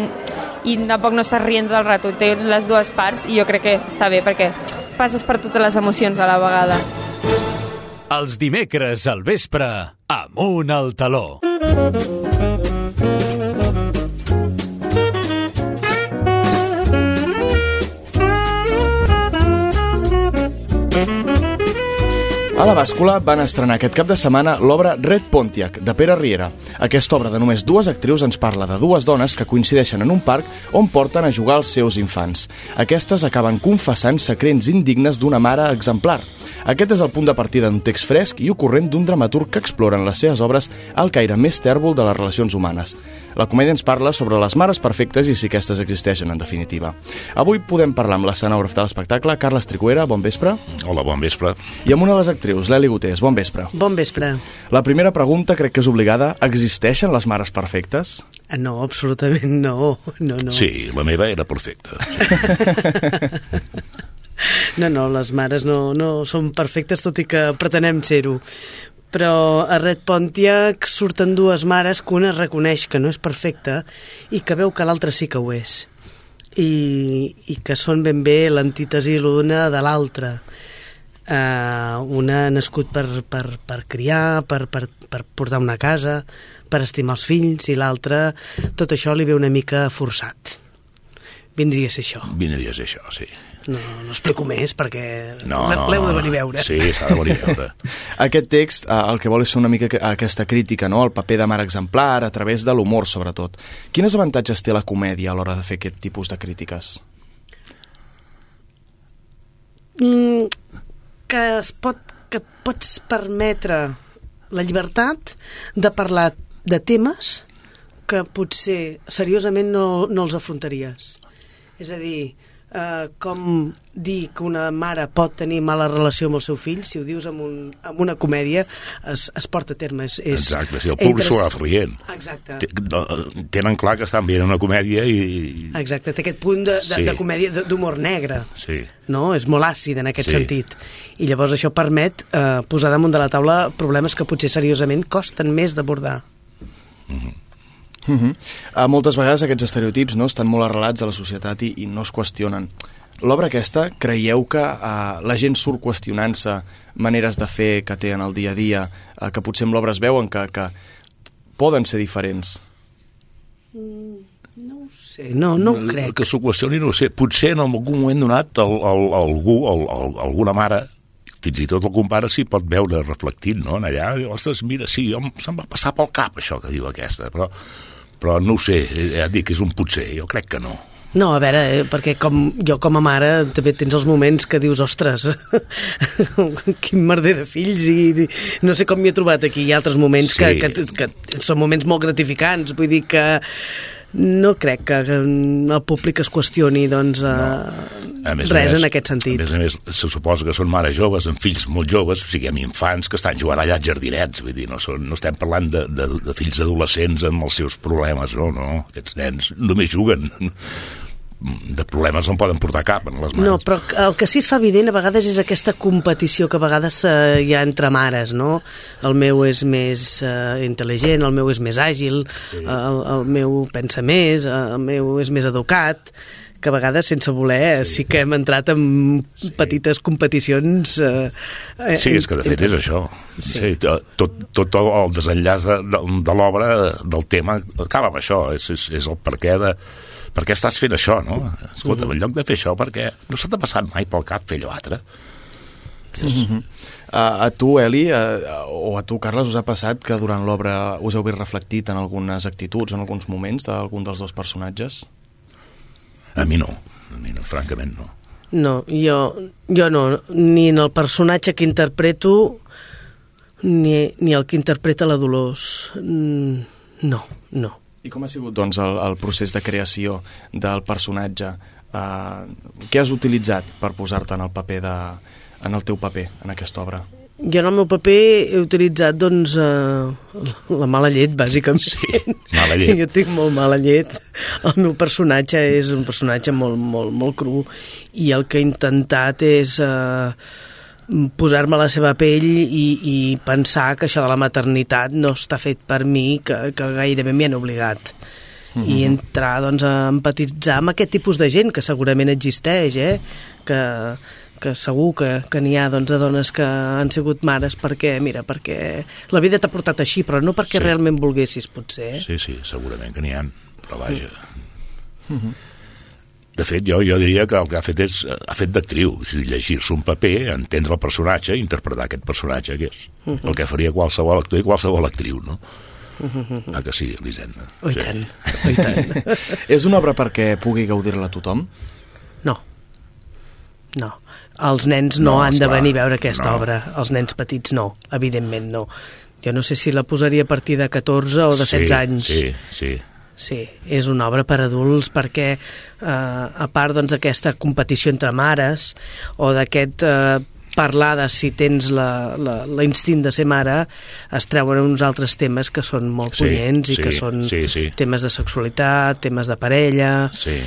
i tampoc no estàs rient del rato, té les dues parts i jo crec que està bé perquè passes per totes les emocions a la vegada. Els dimecres al vespre, amunt al taló. A la bàscula van estrenar aquest cap de setmana l'obra Red Pontiac, de Pere Riera. Aquesta obra de només dues actrius ens parla de dues dones que coincideixen en un parc on porten a jugar els seus infants. Aquestes acaben confessant secrets indignes d'una mare exemplar. Aquest és el punt de partida d'un text fresc i ocorrent d'un dramaturg que explora en les seves obres el caire més tèrbol de les relacions humanes. La comèdia ens parla sobre les mares perfectes i si aquestes existeixen, en definitiva. Avui podem parlar amb l'escenògraf de l'espectacle, Carles Tricuera, bon vespre. Hola, bon vespre. I amb una de les actrius, Leli Gotés, bon vespre. Bon vespre. La primera pregunta crec que és obligada. Existeixen les mares perfectes? Ah, No, absolutament no. no, no. Sí, la meva era perfecta. No, no, les mares no, no són perfectes, tot i que pretenem ser-ho. Però a Red Pontiac surten dues mares que una reconeix que no és perfecta i que veu que l'altra sí que ho és. I, i que són ben bé l'antítesi l'una de l'altra. Uh, una ha nascut per, per, per criar, per, per, per portar una casa, per estimar els fills, i l'altra tot això li ve una mica forçat. Vindria a ser això. Vindria a ser això, sí. No, no explico més perquè No, no, l'heu de venir a veure. Sí, s'ha de venir a veure. Aquest text eh, el que vol és fer una mica que- aquesta crítica, no? el paper de mare exemplar, a través de l'humor, sobretot. Quines avantatges té la comèdia a l'hora de fer aquest tipus de crítiques? Mm, que es pot que et pots permetre la llibertat de parlar de temes que potser seriosament no, no els afrontaries. És a dir, eh, com dir que una mare pot tenir mala relació amb el seu fill, si ho dius amb, un, amb una comèdia, es, es porta a terme. És, és Exacte, si el públic s'ho agafa rient. Exacte. Tenen clar que estan veient una comèdia i... Exacte, té aquest punt de, de, Sí. de comèdia, d'humor negre. Sí. no? és molt àcid en aquest Sí. sentit. I llavors això permet eh, posar damunt de la taula problemes que potser seriosament costen més d'abordar. Uh -huh. uh, moltes vegades aquests estereotips no, estan molt arrelats a la societat i, i no es qüestionen. L'obra aquesta, creieu que uh, la gent surt qüestionant-se maneres de fer que té en el dia a dia, uh, que potser amb l'obra es veuen que, que poden ser diferents? No ho sé, no, no ho crec. Que s'ho qüestioni, no ho sé. Potser en algun moment donat el, el, algú, el, el, alguna mare fins i tot el compare s'hi pot veure reflectit, no?, en allà. Ostres, mira, sí, jo, se'm va passar pel cap això que diu aquesta, però, però no ho sé, ja et dic, és un potser, jo crec que no. No, a veure, eh, perquè com, jo com a mare també tens els moments que dius, ostres, quin merder de fills i no sé com m'hi he trobat aquí. Hi ha altres moments Sí. que, que, que són moments molt gratificants, vull dir que no crec que el públic es qüestioni doncs, no. A més, res a més, en aquest sentit. A més a més, se suposa que són mares joves, amb fills molt joves, o sigui, amb infants que estan jugant allà als jardinets, vull dir, no, són, no estem parlant de, de, de fills adolescents amb els seus problemes, no, no, aquests nens només juguen. De problemes no en poden portar cap en les mans. No, però el que sí es fa evident a vegades és aquesta competició que a vegades eh, hi ha entre mares, no? El meu és més eh, intel·ligent, el meu és més àgil, sí. el, el meu pensa més, eh, el meu és més educat, que a vegades, sense voler, sí, sí que hem entrat en sí. petites competicions... Eh, eh, Sí, és que de fet és això. Sí. Sí. Sí, tot, tot el desenllaç de, de, de l'obra, del tema, acaba amb això. És, és, és el perquè de... Per què estàs fent això, no? Escolta, Mhm. en lloc de fer això, perquè no se t'ha passat mai pel cap fer allò altre? Uh -huh. a, a tu, Eli, a, o a tu, Carles, us ha passat que durant l'obra us heu vist reflectit en algunes actituds, en alguns moments d'algun dels dos personatges? A mi no, a mi no, francament no. No, jo, jo no, ni en el personatge que interpreto ni, ni el que interpreta la Dolors. Mm, No, no. I com ha sigut doncs, el, el procés de creació del personatge? Uh, què has utilitzat per posar-te en el paper de, en el teu paper en aquesta obra? Jo en el meu paper he utilitzat, doncs, eh, la mala llet, bàsicament. Sí, mala llet. Jo tinc molt mala llet. El meu personatge és un personatge molt, molt, molt cru i el que he intentat és eh, posar-me a la seva pell i, i pensar que això de la maternitat no està fet per mi, que, que gairebé m'hi han obligat. Mhm. i entrar doncs, a empatitzar amb aquest tipus de gent que segurament existeix, eh? que, que segur que, que n'hi ha doncs, de dones que han sigut mares perquè, mira, perquè la vida t'ha portat així, però no perquè Sí. realment volguessis, potser. Eh? Sí, sí, segurament que n'hi ha, però vaja... Uh -huh. De fet, jo, jo diria que el que ha fet és ha fet d'actriu, és llegir-se un paper, entendre el personatge, interpretar aquest personatge, que és uh -huh. el que faria qualsevol actor i qualsevol actriu, no? Uh -huh. Ah, que sí, Elisenda. Oh, i sí. tant, oh, i tant. és una obra perquè pugui gaudir-la tothom? No. No. Els nens no, No, han de esclar, venir a veure aquesta no. obra. Els nens petits no, evidentment no. Jo no sé si la posaria a partir de 14 o de 16 sí, anys. Sí, sí. Sí, és una obra per adults perquè, eh, a part doncs, aquesta competició entre mares o d'aquest eh, parlar de si tens la- la- l'instint de ser mare, es treuen uns altres temes que són molt Sí, punyents i sí, que són sí, sí. temes de sexualitat, temes de parella... Sí.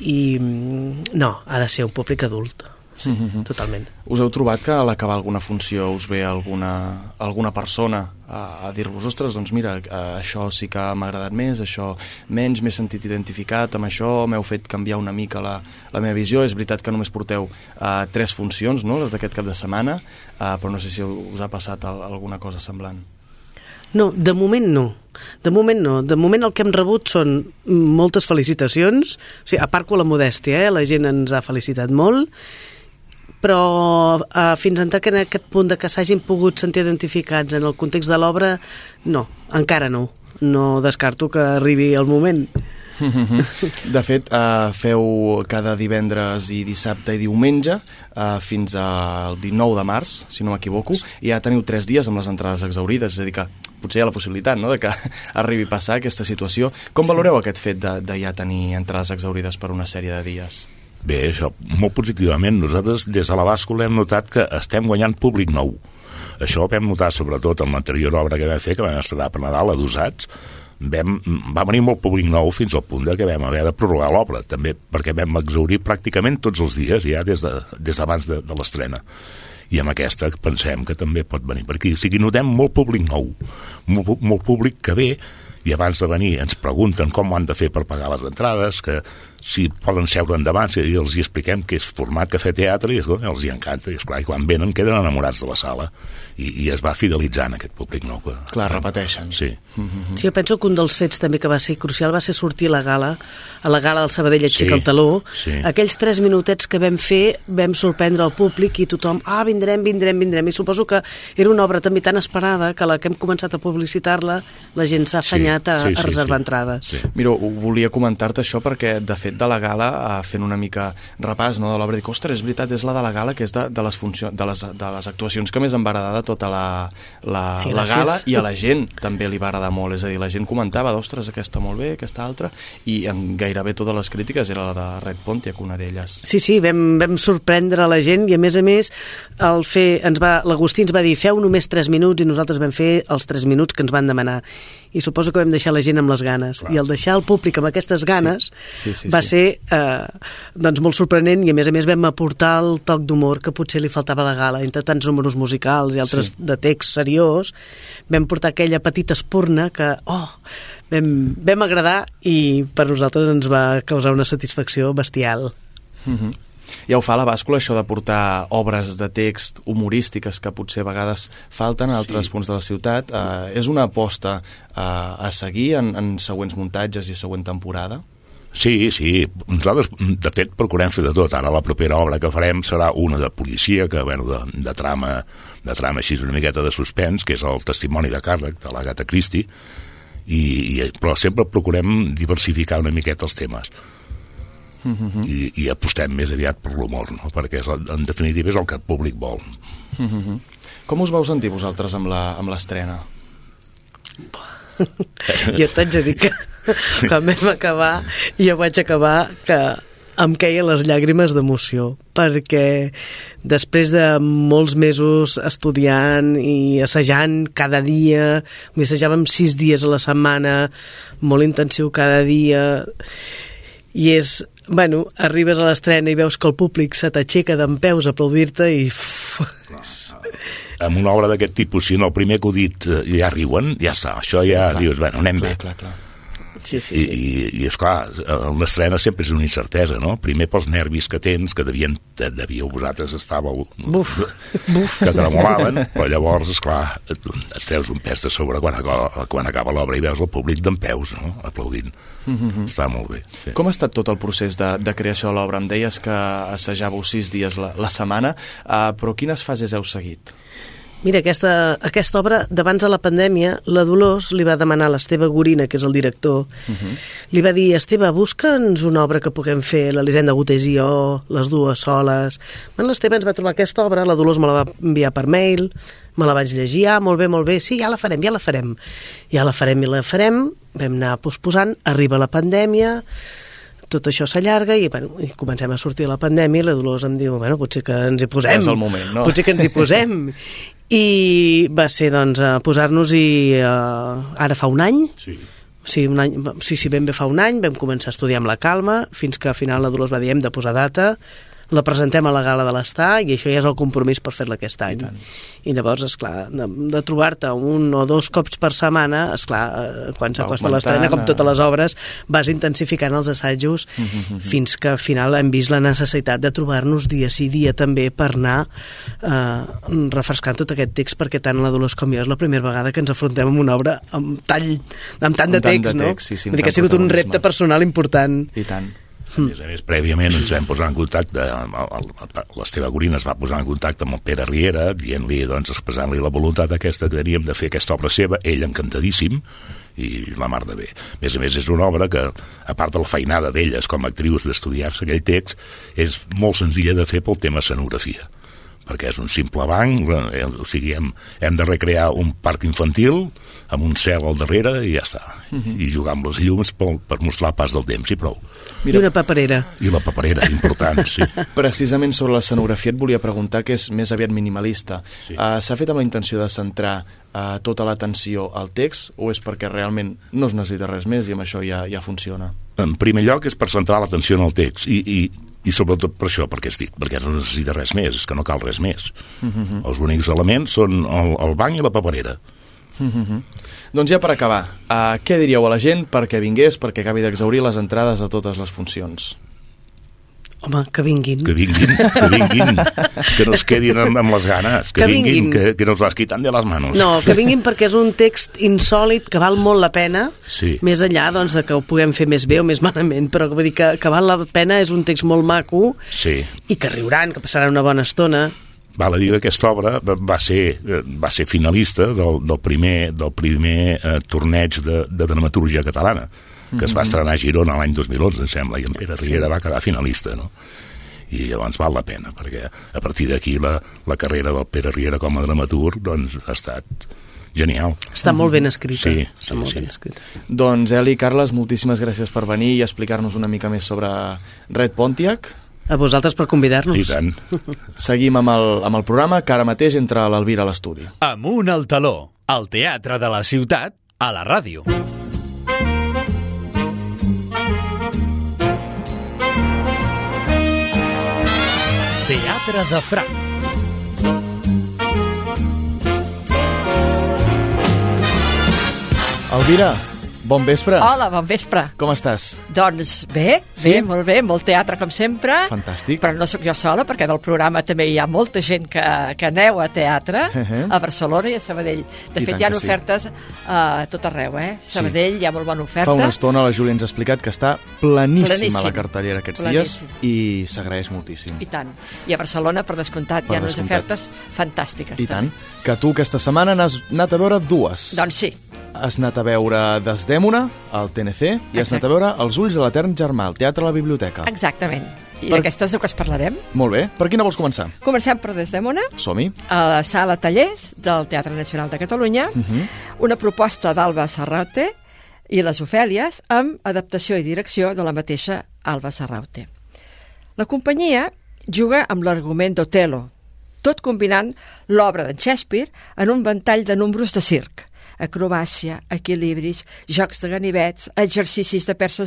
I mm, no, ha de ser un públic adult. Sí, Mhm. totalment. Us heu trobat que a l'acabar alguna funció us ve alguna, alguna persona a, a dir-vos, ostres, doncs mira, això sí que m'ha agradat més, això menys, m'he sentit identificat amb això, m'heu fet canviar una mica la, la meva visió. És veritat que només porteu eh, tres funcions, no?, les d'aquest cap de setmana, eh, però no sé si us ha passat al, alguna cosa semblant. No, de moment no. De moment no. De moment el que hem rebut són moltes felicitacions. O sigui, a part que la modèstia, eh? la gent ens ha felicitat molt, però eh, fins a entrar en aquest punt de que s'hagin pogut sentir identificats en el context de l'obra, no, encara no. No descarto que arribi el moment. De fet, eh, feu cada divendres i dissabte i diumenge eh, fins al 19 de març, si no m'equivoco, i ja teniu tres dies amb les entrades exaurides, és a dir que potser hi ha la possibilitat no?, de que arribi a passar aquesta situació. Com valoreu aquest fet de, de ja tenir entrades exaurides per una sèrie de dies? Bé, això, molt positivament. Nosaltres, des de la bàscula, hem notat que estem guanyant públic nou. Això ho vam notar sobretot en l'anterior obra que vam fer, que vam estrenar per Nadal, adosats, vam, va venir molt públic nou fins al punt de que vam haver de prorrogar l'obra, també perquè vam exaurir pràcticament tots els dies, ja des de, des d'abans de, de l'estrena i amb aquesta pensem que també pot venir per aquí. O sigui, notem molt públic nou, molt, molt públic que ve i abans de venir ens pregunten com ho han de fer per pagar les entrades, que si poden seure endavant, i els hi expliquem que és format cafè teatre i escolta, els hi encanta, i esclar, i quan venen queden enamorats de la sala i, i es va fidelitzant aquest públic nou. Que, Clar, repeteixen. Sí. Sí, jo penso que un dels fets també que va ser crucial va ser sortir a la gala, a la gala del Sabadell Aixeca Sí, el taló. sí. Aquells tres minutets que vam fer vam sorprendre el públic i tothom, ah, vindrem, vindrem, vindrem. I suposo que era una obra també tan esperada que la que hem començat a publicitar-la, la gent s'ha afanyat a, a reservar entrades. Sí. Mira, ho- volia comentar-te això perquè, de fet, de la gala, eh, fent una mica repàs no, de l'obra, dic, ostres, és veritat, és la de la gala que és de, de, les, funció, de, les, de les actuacions que més em va agradar de tota la, la, Ai, la gala i a la gent també li va agradar molt, és a dir, la gent comentava, ostres, aquesta molt bé, aquesta altra, i en gairebé totes les crítiques era la de Red Pontiac, una d'elles. Sí, sí, vam, vam sorprendre la gent i a més a més el fer, ens va, l'Agustí ens va dir feu només 3 minuts i nosaltres vam fer els 3 minuts que ens van demanar i suposo que vam deixar la gent amb les ganes i el deixar el públic amb aquestes ganes Sí, sí, va sí. ser eh, doncs molt sorprenent i a més a més vam aportar el toc d'humor que potser li faltava a la gala entre tants números musicals i altres Sí. de text seriós vam portar aquella petita espurna que oh, vam, vam agradar i per nosaltres ens va causar una satisfacció bestial Mhm. Ja ho fa la bàscula, això de portar obres de text humorístiques que potser a vegades falten a altres sí. punts de la ciutat. Eh, és una aposta eh, a seguir en, en següents muntatges i següent temporada? Sí, sí. Nosaltres, de fet, procurem fer de tot. Ara la propera obra que farem serà una de policia, que, bueno, de, de trama, de trama així una miqueta de suspens, que és el testimoni de càrrec de l'Agatha Christie, i, i, però sempre procurem diversificar una miqueta els temes. Mhm. I, i apostem més aviat per l'humor, no? perquè és, en definitiva és el que el públic vol. Mhm. Com us vau sentir vosaltres amb la- amb l'estrena? jo t'haig de dir que quan vam acabar jo vaig acabar que em queien les llàgrimes d'emoció perquè després de molts mesos estudiant i assajant cada dia, assajàvem sis dies a la setmana, molt intensiu cada dia i és, bueno, arribes a l'estrena i veus que el públic se t'aixeca d'en peus a aplaudir-te i Amb una obra d'aquest tipus, si en el primer acudit eh, ja riuen, ja està, això ja clar. dius, bueno, anem Clar, bé. clar, clar. Sí, sí, sí. i, i esclar, una estrena sempre és una incertesa, no? Primer pels nervis que tens, que devien, de- devíeu vosaltres estàveu... Buf, buf. Que tremolaven, però llavors, esclar, et, et treus un pes de sobre quan quan acaba l'obra i veus el públic d'en peus, no? Aplaudint. Mhm. Està molt bé. Sí. Com ha estat tot el procés de, de creació de l'obra? Em deies que assajàveu sis dies la, la setmana, uh, però quines fases heu seguit? Mira, aquesta, aquesta obra, d'abans de la pandèmia, la Dolors li va demanar a l'Esteve Gorina, que és el director, li va dir, Esteve, busca'ns una obra que puguem fer, l'Elisenda Gutés i jo, les dues soles. Bueno, L'Esteve ens va trobar aquesta obra, la Dolors me la va enviar per mail, me la vaig llegir, ah, molt bé, molt bé, sí, ja la farem, ja la farem. Ja la farem i la farem, vam anar posposant, arriba la pandèmia, tot això s'allarga i, bueno, i comencem a sortir de la pandèmia i la Dolors em diu, bueno, potser que ens hi posem. És el moment, no? Potser que ens hi posem. I va ser, doncs, a posar-nos-hi uh, ara fa un any. Sí. Sí, un any, sí, sí, ben bé fa un any, vam començar a estudiar amb la calma, fins que al final la Dolors va dir hem de posar data, la presentem a la gala de l'Estar i això ja és el compromís per fer-la aquest any. I, I llavors, és clar, de, de trobar-te un o dos cops per setmana, és clar, eh, quan s'acosta l'estrena, com eh. totes les obres, vas intensificant els assajos Mhm. fins que al final hem vist la necessitat de trobar-nos dia sí dia també per anar eh, refrescant tot aquest text perquè tant la Dolors com jo és la primera vegada que ens afrontem amb una obra amb tall, amb tant de Amb tant de text, no? text, sí, sí, amb Vull dir que ha sigut un repte personal important. I tant. A més a més, prèviament ens vam posar en contacte, l'Esteve Gorina es va posar en contacte amb el Pere Riera, dient-li, doncs, expressant-li la voluntat aquesta que teníem de fer aquesta obra seva, ell encantadíssim, i la mar de bé. A més a més, és una obra que, a part de la feinada d'elles com a actrius d'estudiar-se aquell text, és molt senzilla de fer pel tema escenografia perquè és un simple banc, eh, o sigui, hem, hem de recrear un parc infantil amb un cel al darrere i ja està. Mhm. I jugar amb les llums per, per mostrar pas del temps, i prou. I una paperera. I la paperera, important, sí. Precisament sobre l'escenografia et volia preguntar que és més aviat minimalista. Sí. Uh, S'ha fet amb la intenció de centrar uh, tota l'atenció al text o és perquè realment no es necessita res més i amb això ja, ja funciona? En primer lloc és per centrar l'atenció en el text i, i, i sobretot per això, perquè estic, perquè no necessita res més, és que no cal res més. Mhm. Els únics elements són el, el banc i la paperera. Mhm. Doncs ja per acabar, uh, què diríeu a la gent perquè vingués, perquè acabi d'exaurir les entrades a totes les funcions? Home, que vinguin. Que vinguin, que vinguin, que no es quedin amb, amb les ganes, que, Que vinguin, vinguin. que, que nos las quitan de les manos. No, que vinguin perquè és un text insòlid que val molt la pena, Sí. més enllà doncs, de que ho puguem fer més bé o més malament, però vull dir que, que val la pena, és un text molt maco Sí. i que riuran, que passaran una bona estona. Val a dir que aquesta obra va- ser, va ser finalista del, del primer, del primer eh, torneig de, de dramaturgia catalana, que es va Mhm. estrenar a Girona l'any 2011, em sembla, i en Pere Sí. Riera va quedar finalista, no? I llavors val la pena, perquè a partir d'aquí la, la carrera del Pere Riera com a dramaturg doncs, ha estat genial. Està molt ben escrita. Sí, Està sí, molt sí. ben escrita. Doncs Eli i Carles, moltíssimes gràcies per venir i explicar-nos una mica més sobre Red Pontiac. A vosaltres per convidar-nos. I tant. Seguim amb el, amb el programa que ara mateix entra l'Elvira a l'estudi. Amunt al taló, al teatre de la ciutat, a la ràdio. Teatre de Franc. Elvira, bon vespre. Hola, bon vespre. Com estàs? Doncs bé, Sí? bé, molt bé, molt teatre com sempre. Fantàstic. Però no sóc jo sola, perquè del programa també hi ha molta gent que, que aneu a teatre, Uh-huh. a Barcelona i a Sabadell. De I fet, tant hi ha que sí. ofertes a tot arreu, eh? Sabadell hi ha molt bona oferta. Fa una estona la Júlia ens ha explicat que està planíssima Planíssim. la cartellera aquests Planíssim. dies i s'agraeix moltíssim. I tant. I a Barcelona, per descomptat, Per hi ha unes ofertes fantàstiques. I tant. també. Que tu aquesta setmana n'has anat a veure dues. Doncs sí. Has anat a veure Desdèmona, al TNC, i has anat a veure Els ulls de l'Etern Germà, al Teatre a la Biblioteca. Exactament. I Per- d'aquestes de què es parlarem. Molt bé. Per quina vols començar? Comencem per Desdemona, Som-hi. a la sala Tallers del Teatre Nacional de Catalunya, Uh -huh. una proposta d'Alba Serraute i les Ofèlies amb adaptació i direcció de la mateixa Alba Serraute. La companyia juga amb l'argument d'Otelo, tot combinant l'obra d'en Shakespeare en un ventall de números de circ. Acrobàcia, equilibris, jocs de ganivets, exercicis de persa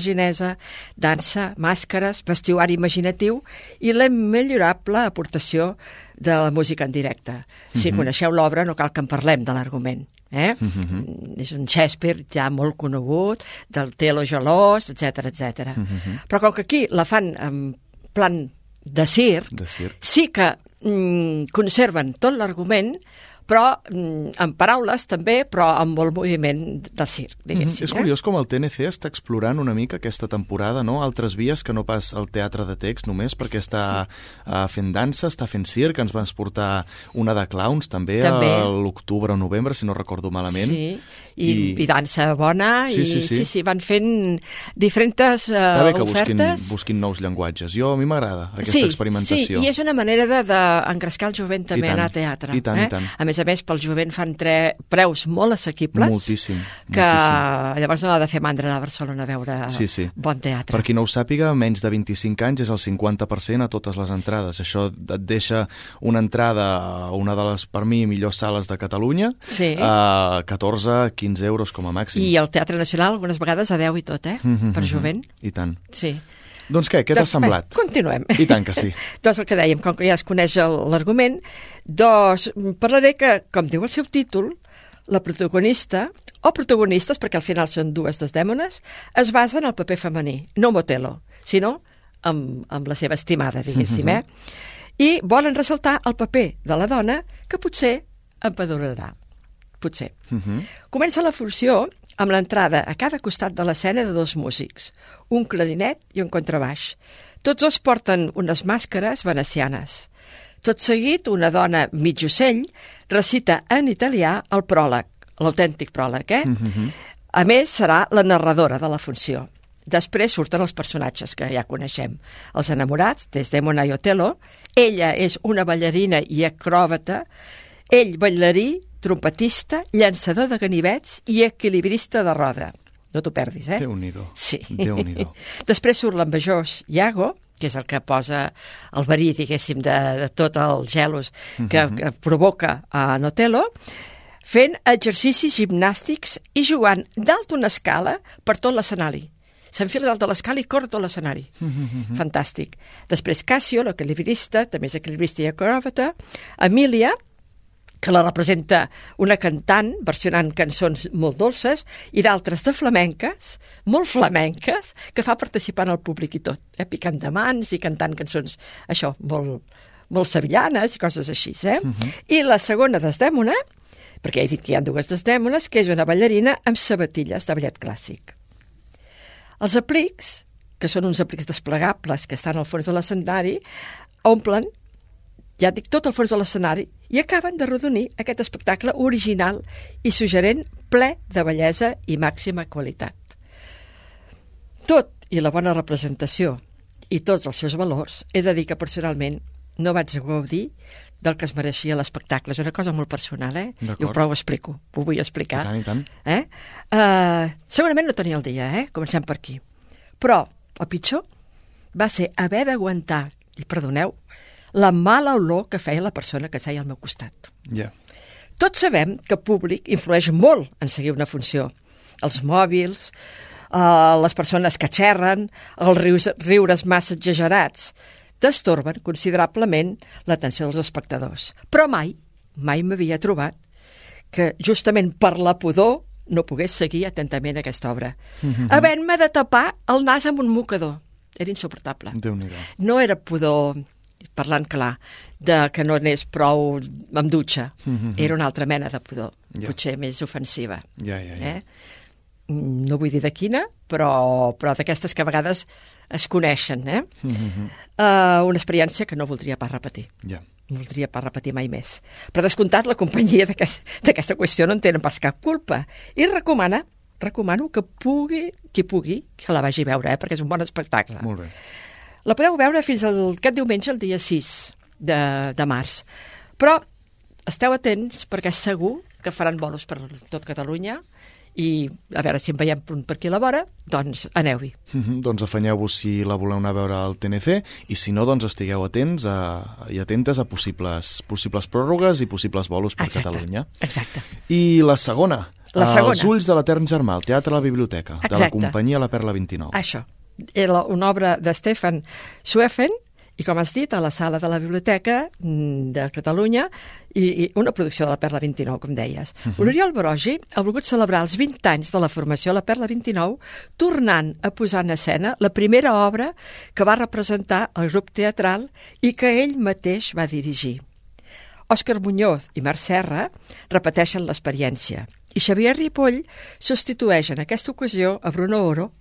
dansa, màscares, vestuari imaginatiu i la immillorable aportació de la música en directe. Si Mhm. coneixeu l'obra, no cal que en parlem de l'argument. Eh? Mhm. És un Shakespeare ja molt conegut, del Telo gelós, etc etc. Mhm. Però com que aquí la fan en plan de circ, De circ. sí que mm, conserven tot l'argument, però mm, en paraules també, però amb molt moviment de circ, Mhm. diguéssim. És curiós com el TNC està explorant una mica aquesta temporada, no? Altres vies que no pas el teatre de text només, perquè està uh, fent dansa, està fent circ, ens van portar una de clowns també, També. a l'octubre o novembre, si no recordo malament. Sí, i, I, i dansa bona, Sí, i sí, sí. sí, sí, van fent diferents uh, Està bé que busquin, ofertes. busquin nous llenguatges. Jo, a mi m'agrada aquesta sí, experimentació. Sí, i és una manera de- d'engrescar el jovent també I a tant, anar a teatre. i tant, eh? i tant. A més a més, pel jovent fan tre... preus molt assequibles. Moltíssim, Que moltíssim. llavors no ha de fer mandra anar a Barcelona a veure Sí, sí. bon teatre. Per qui no ho sàpiga, menys de 25 anys és el 50% a totes les entrades. Això et deixa una entrada a una de les, per mi, millors sales de Catalunya Sí. a 14-15 euros com a màxim. I el Teatre Nacional algunes vegades a 10 i tot, eh? Mhm, Per mhm. jovent. I tant. Sí. Doncs què, què t'ha Doncs, semblat? Bé, continuem. I tant que sí. doncs el que dèiem, com que ja es coneix el- l'argument, doncs parlaré que, com diu el seu títol, la protagonista, o protagonistes, perquè al final són dues desdèmones, es basa en el paper femení, no en Otelo, sinó amb, amb la seva estimada, diguéssim, eh? I volen ressaltar el paper de la dona que potser empadronarà. Potser. Mhm. Comença la funció amb l'entrada a cada costat de l'escena de dos músics, un clarinet i un contrabaix. Tots dos porten unes màscares venecianes. Tot seguit, una dona mig ocell recita en italià el pròleg, l'autèntic pròleg, eh? Mhm. A més, serà la narradora de la funció. Després surten els personatges que ja coneixem. Els enamorats, Desdemona i Otelo. Ella és una ballarina i acròbata. Ell, ballarí, trompetista, llançador de ganivets i equilibrista de roda. No t'ho perdis, eh? Déu-n'hi-do. Sí. Déu-n'hi-do. Després surt l'envejós Iago, que és el que posa el verí, diguéssim, de, de tot el gelos que, Mhm. que provoca a Notelo, fent exercicis gimnàstics i jugant dalt d'una escala per tot l'escenari. S'enfila dalt de l'escala i corre tot l'escenari. Mhm. Fantàstic. Després Cassio, l'equilibrista, també és equilibrista i acròbata. Emília, que la representa una cantant versionant cançons molt dolces i d'altres de flamenques, molt flamenques, que fa participar en el públic i tot, eh? picant de mans i cantant cançons, això, molt, molt sevillanes i coses així. Eh? I la segona desdèmona, perquè he dit que hi ha dues desdèmones, que és una ballarina amb sabatilles de ballet clàssic. Els aplics, que són uns aplics desplegables que estan al fons de l'escenari, omplen, ja dic, tot el fons de l'escenari i acaben de rodonir aquest espectacle original i suggerent ple de bellesa i màxima qualitat. Tot i la bona representació i tots els seus valors, he de dir que personalment no vaig gaudir del que es mereixia l'espectacle. És una cosa molt personal, eh? Ho, però ho explico, ho vull explicar. I tant, i tant. Eh? Uh, segurament no tenia el dia, eh? Comencem per aquí. Però el pitjor va ser haver d'aguantar, i perdoneu, la mala olor que feia la persona que seia al meu costat. Ja. Tots sabem que públic influeix molt en seguir una funció. Els mòbils, eh, les persones que xerren, els rius, riures massa exagerats, destorben considerablement l'atenció dels espectadors. Però mai, mai m'havia trobat que justament per la pudor no pogués seguir atentament aquesta obra. Mhm. Havent-me de tapar el nas amb un mocador. Era insuportable. No era pudor, parlant clar, de que no anés prou amb dutxa. Mhm. Era una altra mena de pudor, Ja. potser més ofensiva. Ja, ja, ja. Eh? Mm, No vull dir de quina, però, però d'aquestes que a vegades es coneixen. Eh? Mhm. Uh, una experiència que no voldria pas repetir. Ja. No voldria pas repetir mai més. Però descomptat, la companyia d'aquest- d'aquesta qüestió no en tenen pas cap culpa. I recomana, recomano que pugui, qui pugui, que la vagi a veure, eh? perquè és un bon espectacle. Molt bé. La podeu veure fins al, aquest diumenge, el dia 6 de, de març. Però esteu atents perquè segur que faran bolos per tot Catalunya i a veure si en veiem per per aquí a la vora, doncs aneu-hi. Mhm, doncs afanyeu-vos si la voleu anar a veure al TNC i si no, doncs estigueu atents a, i atentes a possibles, possibles pròrrogues i possibles bolos per Exacte, Catalunya. Exacte. I la segona, La segona. Els ulls de l'Etern Germà, el Teatre a la Biblioteca, de la Exacte. companyia La Perla 29. Això. Era una obra de Stefan Schweffen I com has dit, a la sala de la Biblioteca mm, de Catalunya i, i una producció de la Perla 29, com deies. Uh Mhm. -huh. L'Oriol Brogi ha volgut celebrar els 20 anys de la formació a la Perla 29 tornant a posar en escena la primera obra que va representar el grup teatral i que ell mateix va dirigir. Òscar Muñoz i Marc Serra repeteixen l'experiència i Xavier Ripoll substitueix en aquesta ocasió a Bruno Oro,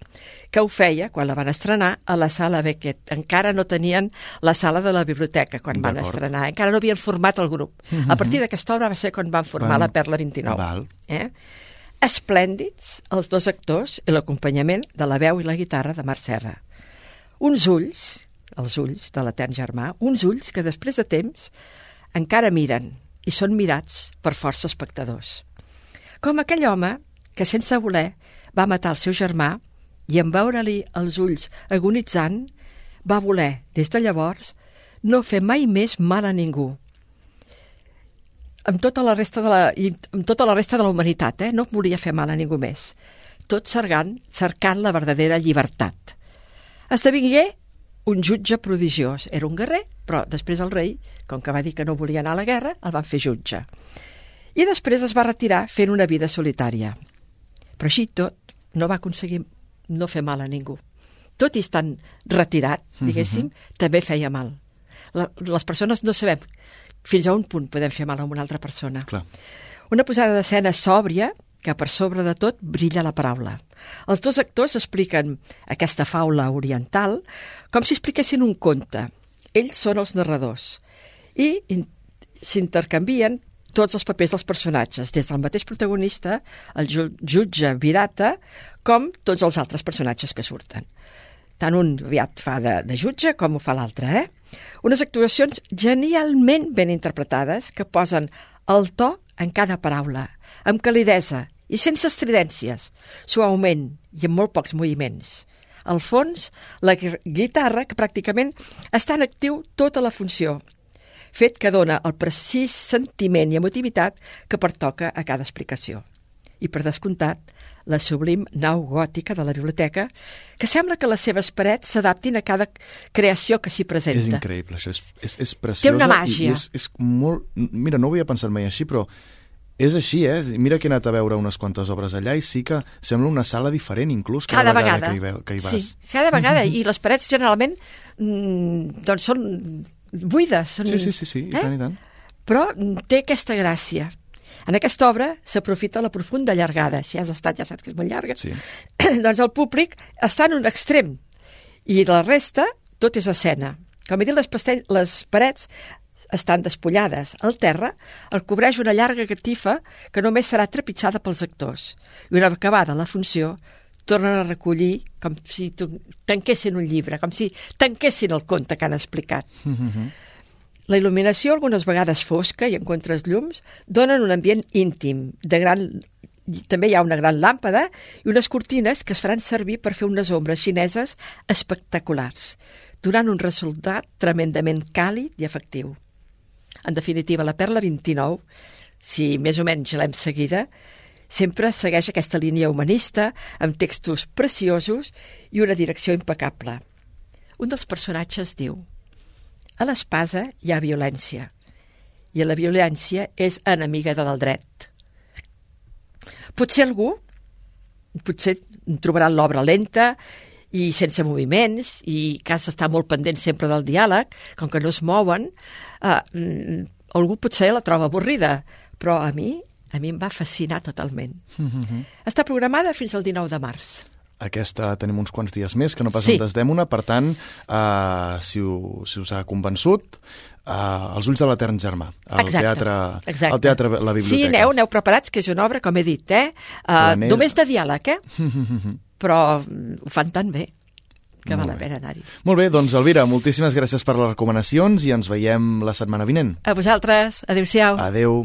que ho feia quan la van estrenar a la sala Beckett. Encara no tenien la sala de la biblioteca quan van estrenar, encara no havien format el grup. Mhm. A partir d'aquesta obra va ser quan van formar Van- la Perla 29. Val. Eh? Esplèndids els dos actors i l'acompanyament de la veu i la guitarra de Marc Serra. Uns ulls, els ulls de l'etern germà, uns ulls que després de temps encara miren i són mirats per força espectadors. Com aquell home que sense voler va matar el seu germà i en veure-li els ulls agonitzant va voler, des de llavors, no fer mai més mal a ningú. Amb tota la resta de la, amb tota la resta de la humanitat, eh? no volia fer mal a ningú més. Tot cercant, cercant la verdadera llibertat. Esdevingué un jutge prodigiós. Era un guerrer, però després el rei, com que va dir que no volia anar a la guerra, el van fer jutge. I després es va retirar fent una vida solitària. Però així tot, no va aconseguir no fer mal a ningú. Tot i estant retirat, diguéssim, també feia mal. La, les persones no sabem fins a un punt podem fer mal a una altra persona. Clar. Una posada d'escena sòbria que per sobre de tot brilla la paraula. Els dos actors expliquen aquesta faula oriental com si expliquessin un conte. Ells són els narradors i in- s'intercanvien tots els papers dels personatges, des del mateix protagonista, el ju jutge Virata, com tots els altres personatges que surten. Tant un aviat fa de, de jutge com ho fa l'altre, eh? Unes actuacions genialment ben interpretades que posen el to en cada paraula, amb calidesa i sense estridències, suaument i amb molt pocs moviments. Al fons, la gui- guitarra, que pràcticament està en actiu tota la funció, fet que dona el precís sentiment i emotivitat que pertoca a cada explicació. I, per descomptat, la sublim nau gòtica de la biblioteca, que sembla que les seves parets s'adaptin a cada creació que s'hi presenta. És increïble, això és, és, és preciosa. Té una màgia. I és, és molt... Mira, no ho havia pensat mai així, però és així, eh? Mira que he anat a veure unes quantes obres allà i sí que sembla una sala diferent, inclús, cada, cada vegada. que hi, veu, que hi vas. Sí, cada vegada. I les parets generalment mm, doncs són buides. Són, Sí, sí, sí, sí, i tant, i tant. Però té aquesta gràcia. En aquesta obra s'aprofita la profunda llargada. Si has estat ja saps que és molt llarga. Sí. doncs el públic està en un extrem i la resta tot és escena. Com he dit, les, pastell, les parets estan despullades. El terra el cobreix una llarga catifa que només serà trepitjada pels actors. I una vegada acabada la funció, tornen a recollir com si tanquessin un llibre, com si tanquessin el conte que han explicat. La il·luminació, algunes vegades fosca i en contrasllums, donen un ambient íntim, de gran... També hi ha una gran làmpada i unes cortines que es faran servir per fer unes ombres xineses espectaculars, donant un resultat tremendament càlid i efectiu. En definitiva, la Perla 29, si més o menys l'hem seguida, sempre segueix aquesta línia humanista, amb textos preciosos i una direcció impecable. Un dels personatges diu a l'espasa hi ha violència i la violència és enemiga del dret. Potser algú, potser trobarà l'obra lenta i sense moviments i que has d'estar molt pendent sempre del diàleg, com que no es mouen, eh, mm, algú potser la troba avorrida, però a mi, a mi em va fascinar totalment. Està programada fins al 19 de març. Aquesta tenim uns quants dies més, que no pas Sí. en desdem-una, per tant, uh, si, u, si us ha convençut, uh, Els ulls de l'Etern germà, Exacte, teatre, exacte. el teatre La Biblioteca. Sí, aneu, aneu preparats, que és una obra, com he dit, eh? Uh, Planera. només de diàleg, eh? Però mm, ho fan tan bé que Molt val la pena anar-hi. Molt bé, doncs Elvira, moltíssimes gràcies per les recomanacions i ens veiem la setmana vinent. A vosaltres, adeu-siau. Adeu.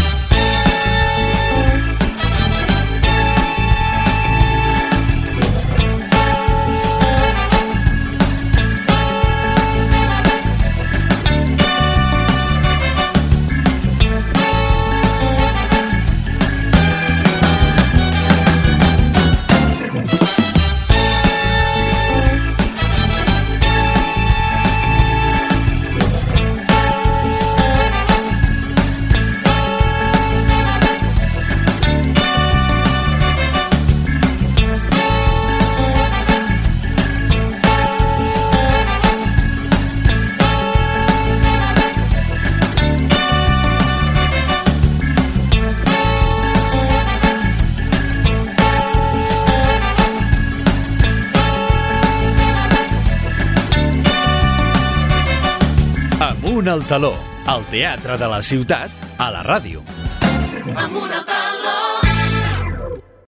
Al taló, el teatre de la ciutat, a la ràdio. Amunt al taló.